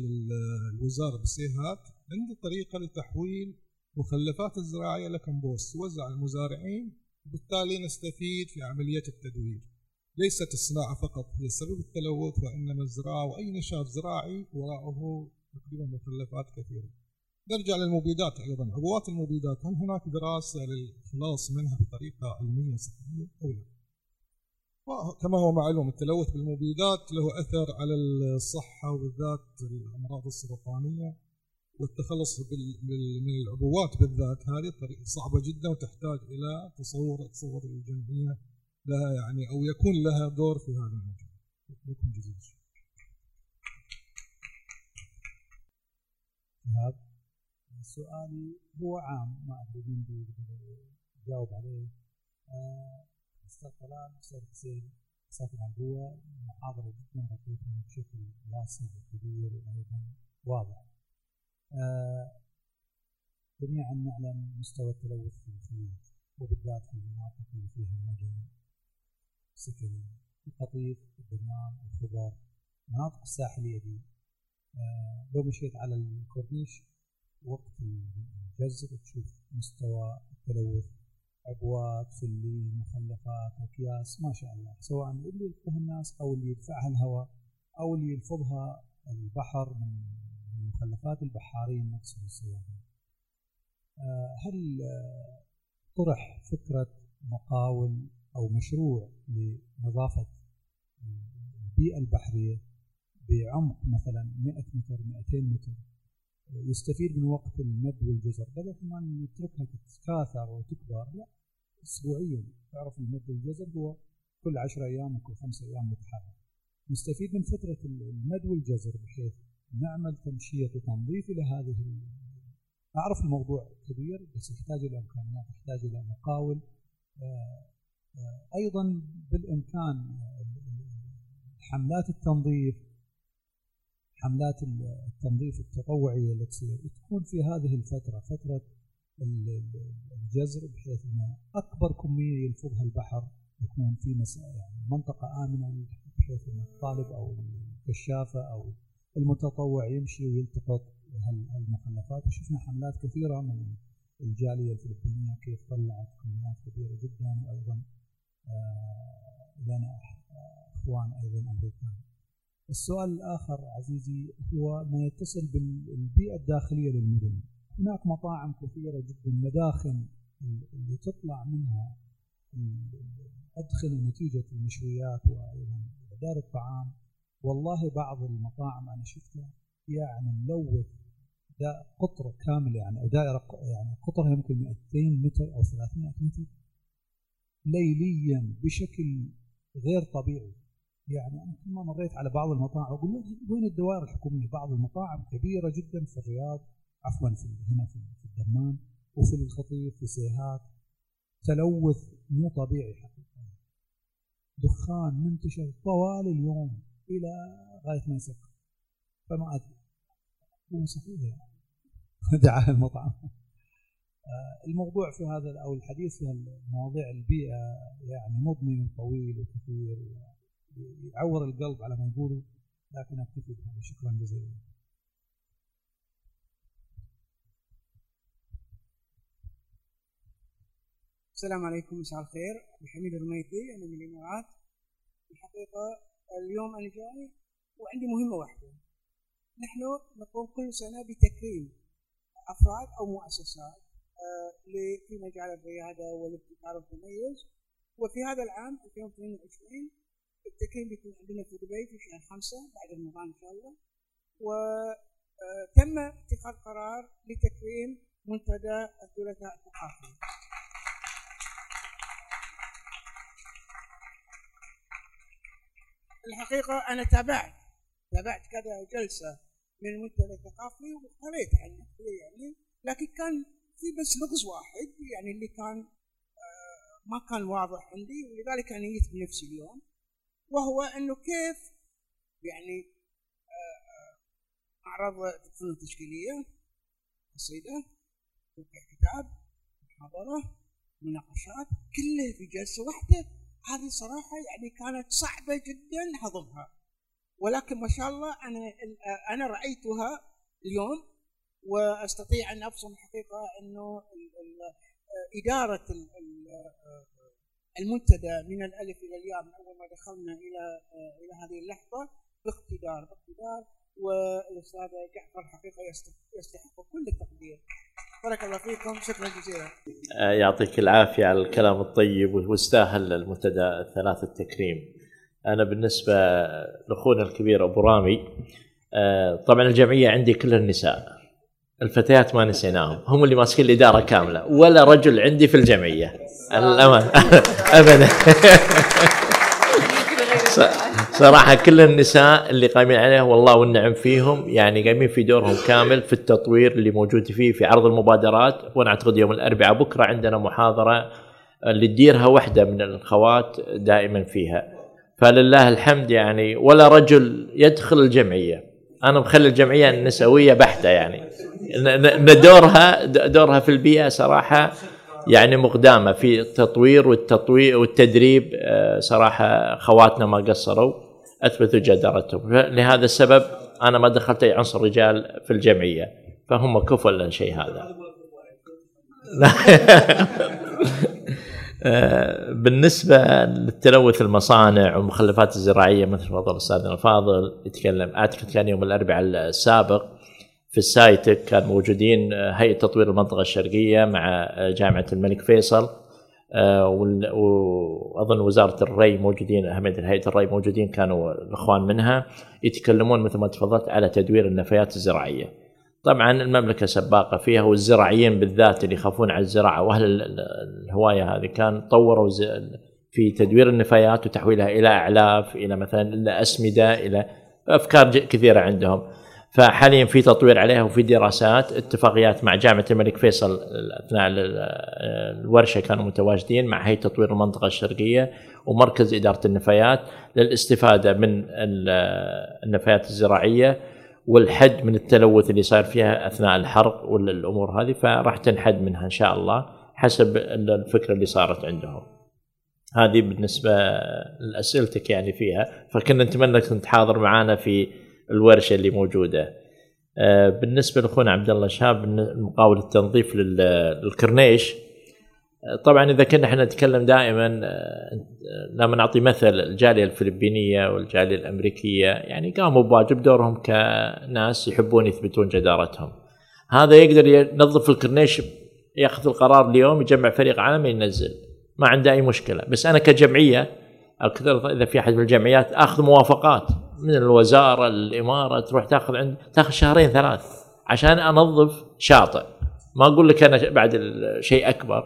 الوزارة بسيهات عنده طريقة لتحويل مخلفات الزراعية لكمبوست توزع على المزارعين وبالتالي نستفيد في عملية التدوير. ليست الصناعة فقط هي سبب التلوث وإنما الزراعة وأي نشاط زراعي وراءه تقريبا مخلفات كثيرة. نرجع للمبيدات أيضا عبوات المبيدات هل هناك دراسة للخلاص منها بطريقة علمية صحيه أو لا؟ كما هو معلوم التلوث بالمبيدات له أثر على الصحة وبالذات الأمراض السرطانية والتخلص من العبوات بالذات هذه طريقه صعبة جدا وتحتاج إلى تصور تصور الجمعية لها يعني أو يكون لها دور في هذا المجال. شكرا جزيلا. سؤالي هو عام ما أدري مين بيقدر يجاوب عليه أستاذ طلال أستاذ حسين مسافر عن هو محاضرة جدا ركيتها بشكل واسع وكبير وأيضا واضح. آه جميعا نعلم مستوى التلوث في الخليج وبالذات في المناطق اللي فيها مدن سكني القطيف الدمام الخضر المناطق الساحلية دي آه لو مشيت على الكورنيش وقت الجزر تشوف مستوى التلوث عبوات فلين مخلفات أكياس ما شاء الله. سواء اللي يلقوها الناس أو اللي يدفعها الهواء أو اللي يلفظها البحر من مخلفات البحارين نفسهم السواحل آه، هل طرح فكرة مقاول أو مشروع لنظافة البيئة البحرية بعمق مثلا 100 متر 200 متر؟ يستفيد من وقت المد والجزر. بدل ما نتركها تتكاثر وتكبر لا اسبوعيا. تعرف المد والجزر هو كل 10 أيام وكل خمس أيام متحرك. نستفيد من فترة المد والجزر بحيث نعمل تمشية وتنظيف إلى هذه اعرف الموضوع كبير بس يحتاج إلى إمكانيات يحتاج إلى مقاول. آه، آه، أيضا بالإمكان حملات التنظيف حملات التنظيف التطوعية اللي تصير تكون في هذه الفترة فترة ال- ال- الجزر بحيث أن أكبر كمية يلفظها البحر يكون في مس- يعني منطقة آمنة بحيث أن الطالب أو الكشافة أو المتطوع يمشي ويلتقط هال- هالمخلفات وشفنا حملات كثيرة من الجالية الفلبينية كيف طلعت كميات كبيرة جدا وأيضا آه، لنا أح- إخوان أيضا أمريكان. السؤال الآخر عزيزي هو ما يتصل بالبيئة الداخلية للمدن. هناك مطاعم كثيرة جدا مداخن اللي تطلع منها الادخنه نتيجة المشويات وأيضا اعداد الطعام والله بعض المطاعم أنا شفتها يعني ملوث دا قطر كامل يعني أو دائرة ق- يعني قطرها يمكن 200 متر أو 300 متر ليليا بشكل غير طبيعي يعني أنا كل ما مريت على بعض المطاعم أقول وين- الدوائر الحكومية؟ بعض المطاعم كبيرة جدا في الرياض عفوا في هنا في الدمام وفي الخطيب في سيهات. تلوث مو طبيعي حقيقة. دخان منتشر طوال اليوم إلى غاية ما يسكر فما أدري. مو صحيح يعني. (laughs) دعاء المطعم. آه، الموضوع في هذا أو الحديث في مواضيع البيئة يعني مضني وطويل وكثير. يعور القلب على ما يقولوا لكن أكتفي بهذا. شكرا جزيلا. السلام عليكم. مساء الخير. حميد الرميتي أنا من الإمارات. الحقيقة اليوم أنا جاي وعندي مهمة واحدة. نحن نقوم كل سنة بتكريم أفراد أو مؤسسات آه، في مجال الريادة والابتكار والتميز وفي هذا العام 2022 التكريم بيكون عندنا في دبي في شهر خمسة بعد رمضان إن شاء الله. وتم اتخاذ قرار لتكريم منتدى الثلاثاء الثقافي الحقيقة أنا تابعت تابعت كذا جلسة من المنتدى الثقافي وقريت عنه يعني لكن كان في بس لغز واحد يعني اللي كان آه، ما كان واضح عندي ولذلك أنا جيت بنفسي اليوم. وهو أنه كيف يعني آه، آه، معرض الفنون التشكيلية قصيدة توقيع كتاب محاضرة مناقشات كلها في جلسة واحدة. هذه صراحة يعني كانت صعبة جدا هضمها ولكن ما شاء الله أنا أنا رأيتها اليوم وأستطيع أن أبصم حقيقة أنه ال- المنتدى من الألف إلى الياء من أول ما دخلنا إلى إلى هذه اللحظة باقتدار باقتدار والأستاذ جعفر حقيقة يستحق- كل التقدير. بارك الله فيكم شكرا جزيلا. آه، يعطيك العافية على الكلام الطيب واستاهل المنتدى الثلاث التكريم. أنا بالنسبة لأخونا الكبير أبو رامي آه، طبعا الجمعية عندي كلها النساء. الفتيات ما نسيناهم هم اللي ماسكين الإدارة كاملة ولا رجل عندي في الجمعية. الأمان (laughs) أبدا. (laughs) صراحة كل النساء اللي قايمين عليها والله والنعم فيهم يعني قايمين في دورهم كامل في التطوير اللي موجود فيه في عرض المبادرات. وأنا اعتقد يوم الأربعاء بكرة عندنا محاضرة اللي تديرها واحدة من الأخوات دائما فيها. فلله الحمد يعني ولا رجل يدخل الجمعية. أنا مخلي الجمعية النسوية بحتة يعني. ن- ن- ن- دورها دورها في البيئة صراحة يعني مقدامة في التطوير والتطوير والتدريب آه، صراحة خواتنا ما قصروا أثبتوا جدارتهم. لهذا السبب أنا ما دخلت أي عنصر رجال في الجمعية فهم كفوا للشيء هذا. (laughs) آه، بالنسبة للتلوث المصانع والمخلفات الزراعية مثل تفضل أستاذنا الفاضل يتكلم أعتقد كان يوم الأربعاء السابق في السايتك كان موجودين آه، هيئة تطوير المنطقة الشرقية مع آه، جامعة الملك فيصل آه، وأظن وزارة الري موجودين أهمية هيئة الري موجودين كانوا الإخوان منها يتكلمون مثل ما تفضلت على تدوير النفايات الزراعية. طبعا المملكة سباقة فيها والزراعيين بالذات اللي يخافون على الزراعة وأهل ال- ال- الهواية هذه كان طوروا في تدوير النفايات وتحويلها إلى أعلاف إلى مثلا إلى أسمدة إلى أفكار كثيرة عندهم. فحاليا في تطوير عليها وفي دراسات اتفاقيات مع جامعة الملك فيصل أثناء ال- الورشة كانوا متواجدين مع هيئة تطوير المنطقة الشرقية ومركز إدارة النفايات للاستفادة من ال- النفايات الزراعية والحد من التلوث اللي صار فيها أثناء الحرق ولا الأمور هذه فراح تنحد منها إن شاء الله حسب الفكرة اللي صارت عندهم. هذه بالنسبة لأسئلتك يعني فيها فكنا نتمنى كنت حاضر معنا في الورشة اللي موجودة. آه، بالنسبة لأخونا عبد الله شهاب مقاول التنظيف لل- للكرنيش آه، طبعا إذا كنا إحنا نتكلم دائما آه، لما نعطي مثل الجالية الفلبينية والجالية الأمريكية يعني قاموا بواجب دورهم كناس يحبون يثبتون جدارتهم. هذا يقدر ينظف الكرنيش يأخذ القرار اليوم يجمع فريق عالمي ينزل ما عنده أي مشكلة بس أنا كجمعية أكثر إذا في أحد من الجمعيات أخذ موافقات من الوزارة الإمارة تروح تاخذ عند تاخذ شهرين ثلاث عشان أنظف شاطئ. ما أقول لك أنا بعد شيء أكبر.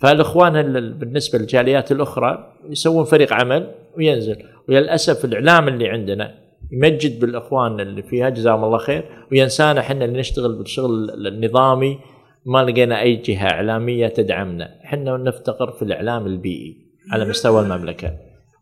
فالإخوان ال- بالنسبة للجاليات الأخرى يسوون فريق عمل وينزل. وللأسف الإعلام اللي عندنا يمجد بالإخوان اللي فيها جزاهم الله خير وينسانا إحنا اللي نشتغل بالشغل النظامي. ما لقينا أي جهة إعلامية تدعمنا، إحنا نفتقر في الإعلام البيئي على مستوى المملكة.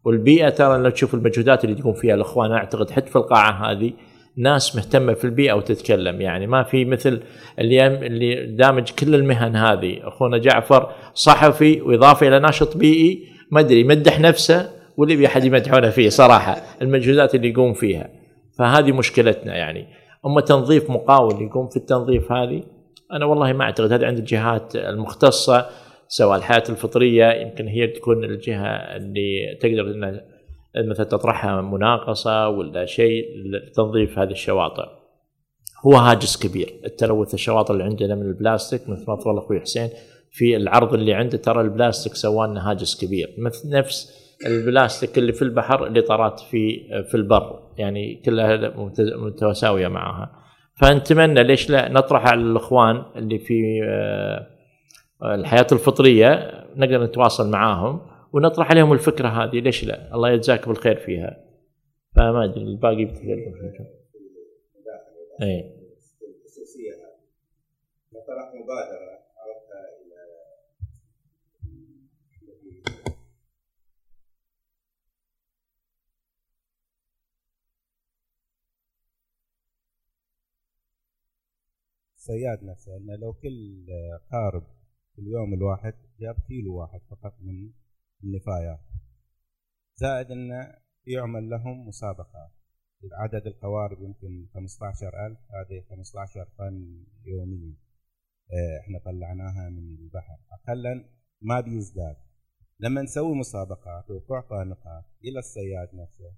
والبيئة ترى لو تشوف المجهودات اللي تقوم فيها الإخوان أعتقد حتى في القاعة هذه ناس مهتمة في البيئة وتتكلم. يعني ما في مثل اللي اللي دامج كل المهن هذه. أخونا جعفر صحفي وإضافة إلى ناشط بيئي ما أدري يمدح نفسه واللي يبي أحد يمدحونه فيه صراحة المجهودات اللي يقوم فيها. فهذه مشكلتنا يعني. أما تنظيف مقاول يقوم في التنظيف هذه أنا والله ما أعتقد. هذا عند الجهات المختصة سواء الحياة الفطرية يمكن هي تكون الجهة اللي تقدر انها مثلا تطرحها مناقصة ولا شيء لتنظيف هذه الشواطئ. هو هاجس كبير التلوث الشواطئ اللي عندنا من البلاستيك مثل ما تفضل أخوي حسين في العرض اللي عنده ترى البلاستيك سوى لنا هاجس كبير مثل نفس البلاستيك اللي في البحر اللي طرات في في البر يعني كلها متساوية معها. فنتمنى ليش لا نطرح على الإخوان اللي في آه، الحياة الفطرية نقدر نتواصل معاهم ونطرح عليهم الفكرة هذه ليش لا؟ الله يجزاك بالخير فيها. فما أدري الباقي بتكلم اي طرح مبادره عرضها إلى نفسه انه لو كل قارب في اليوم الواحد جاب كيلو واحد فقط من النفايات. زائد انه يعمل لهم مسابقات. عدد القوارب يمكن 15000 هذه 15 طن يوميا. آه، إحنا طلعناها من البحر. اقلا ما بيزداد. لما نسوي مسابقات وتعطى نقاط إلى الصياد نفسه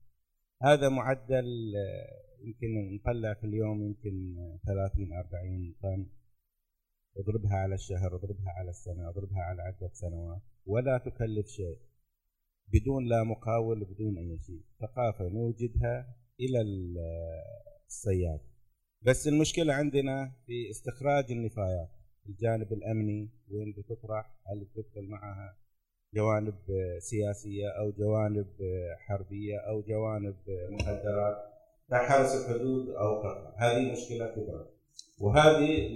هذا معدل آه، يمكن نطلع في اليوم يمكن 30 40 طن اضربها على الشهر اضربها على السنة اضربها على عدة سنوات. ولا تكلف شيء. بدون لا مقاول بدون أي شيء. ثقافة نوجدها إلى الصياد. بس المشكلة عندنا في استخراج النفايات. الجانب الأمني وين بتطرح؟ هل بتدخل معها جوانب سياسية أو جوانب حربية أو جوانب مخدرات كحرس الحدود أو قطع هذه مشكلة كبرى. وهذه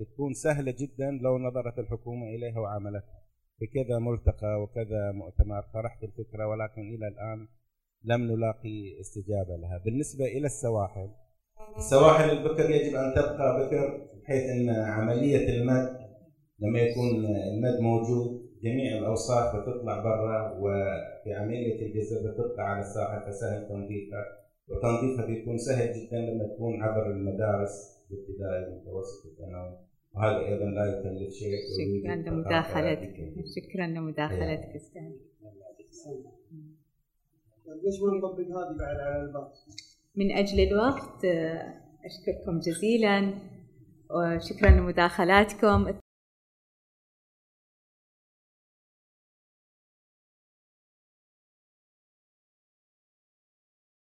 بتكون سهلة جدا لو نظرت الحكومة إليها وعملتها. في كذا ملتقى وكذا مؤتمر طرحت الفكرة ولكن إلى الآن لم نلاقي استجابة لها. بالنسبة إلى السواحل السواحل البكر يجب أن تبقى بكر بحيث إن عملية المد لما يكون المد موجود جميع الأوساخ بتطلع برا وفي عملية الجزر بتطلع على الساحل فسهل تنظيفها. وتنظيفها بيكون سهل جدا لما تكون عبر المدارس. الابتدائي والمتوسط والثانوي وهذا أيضا لا يكلف شيء. شكرا لمداخلتك. شكرا لمداخلتك أستاذ. ليش ما نطبق هذه بعد على الباقي؟ من أجل الوقت أشكركم جزيلا. وشكرا لمداخلاتكم.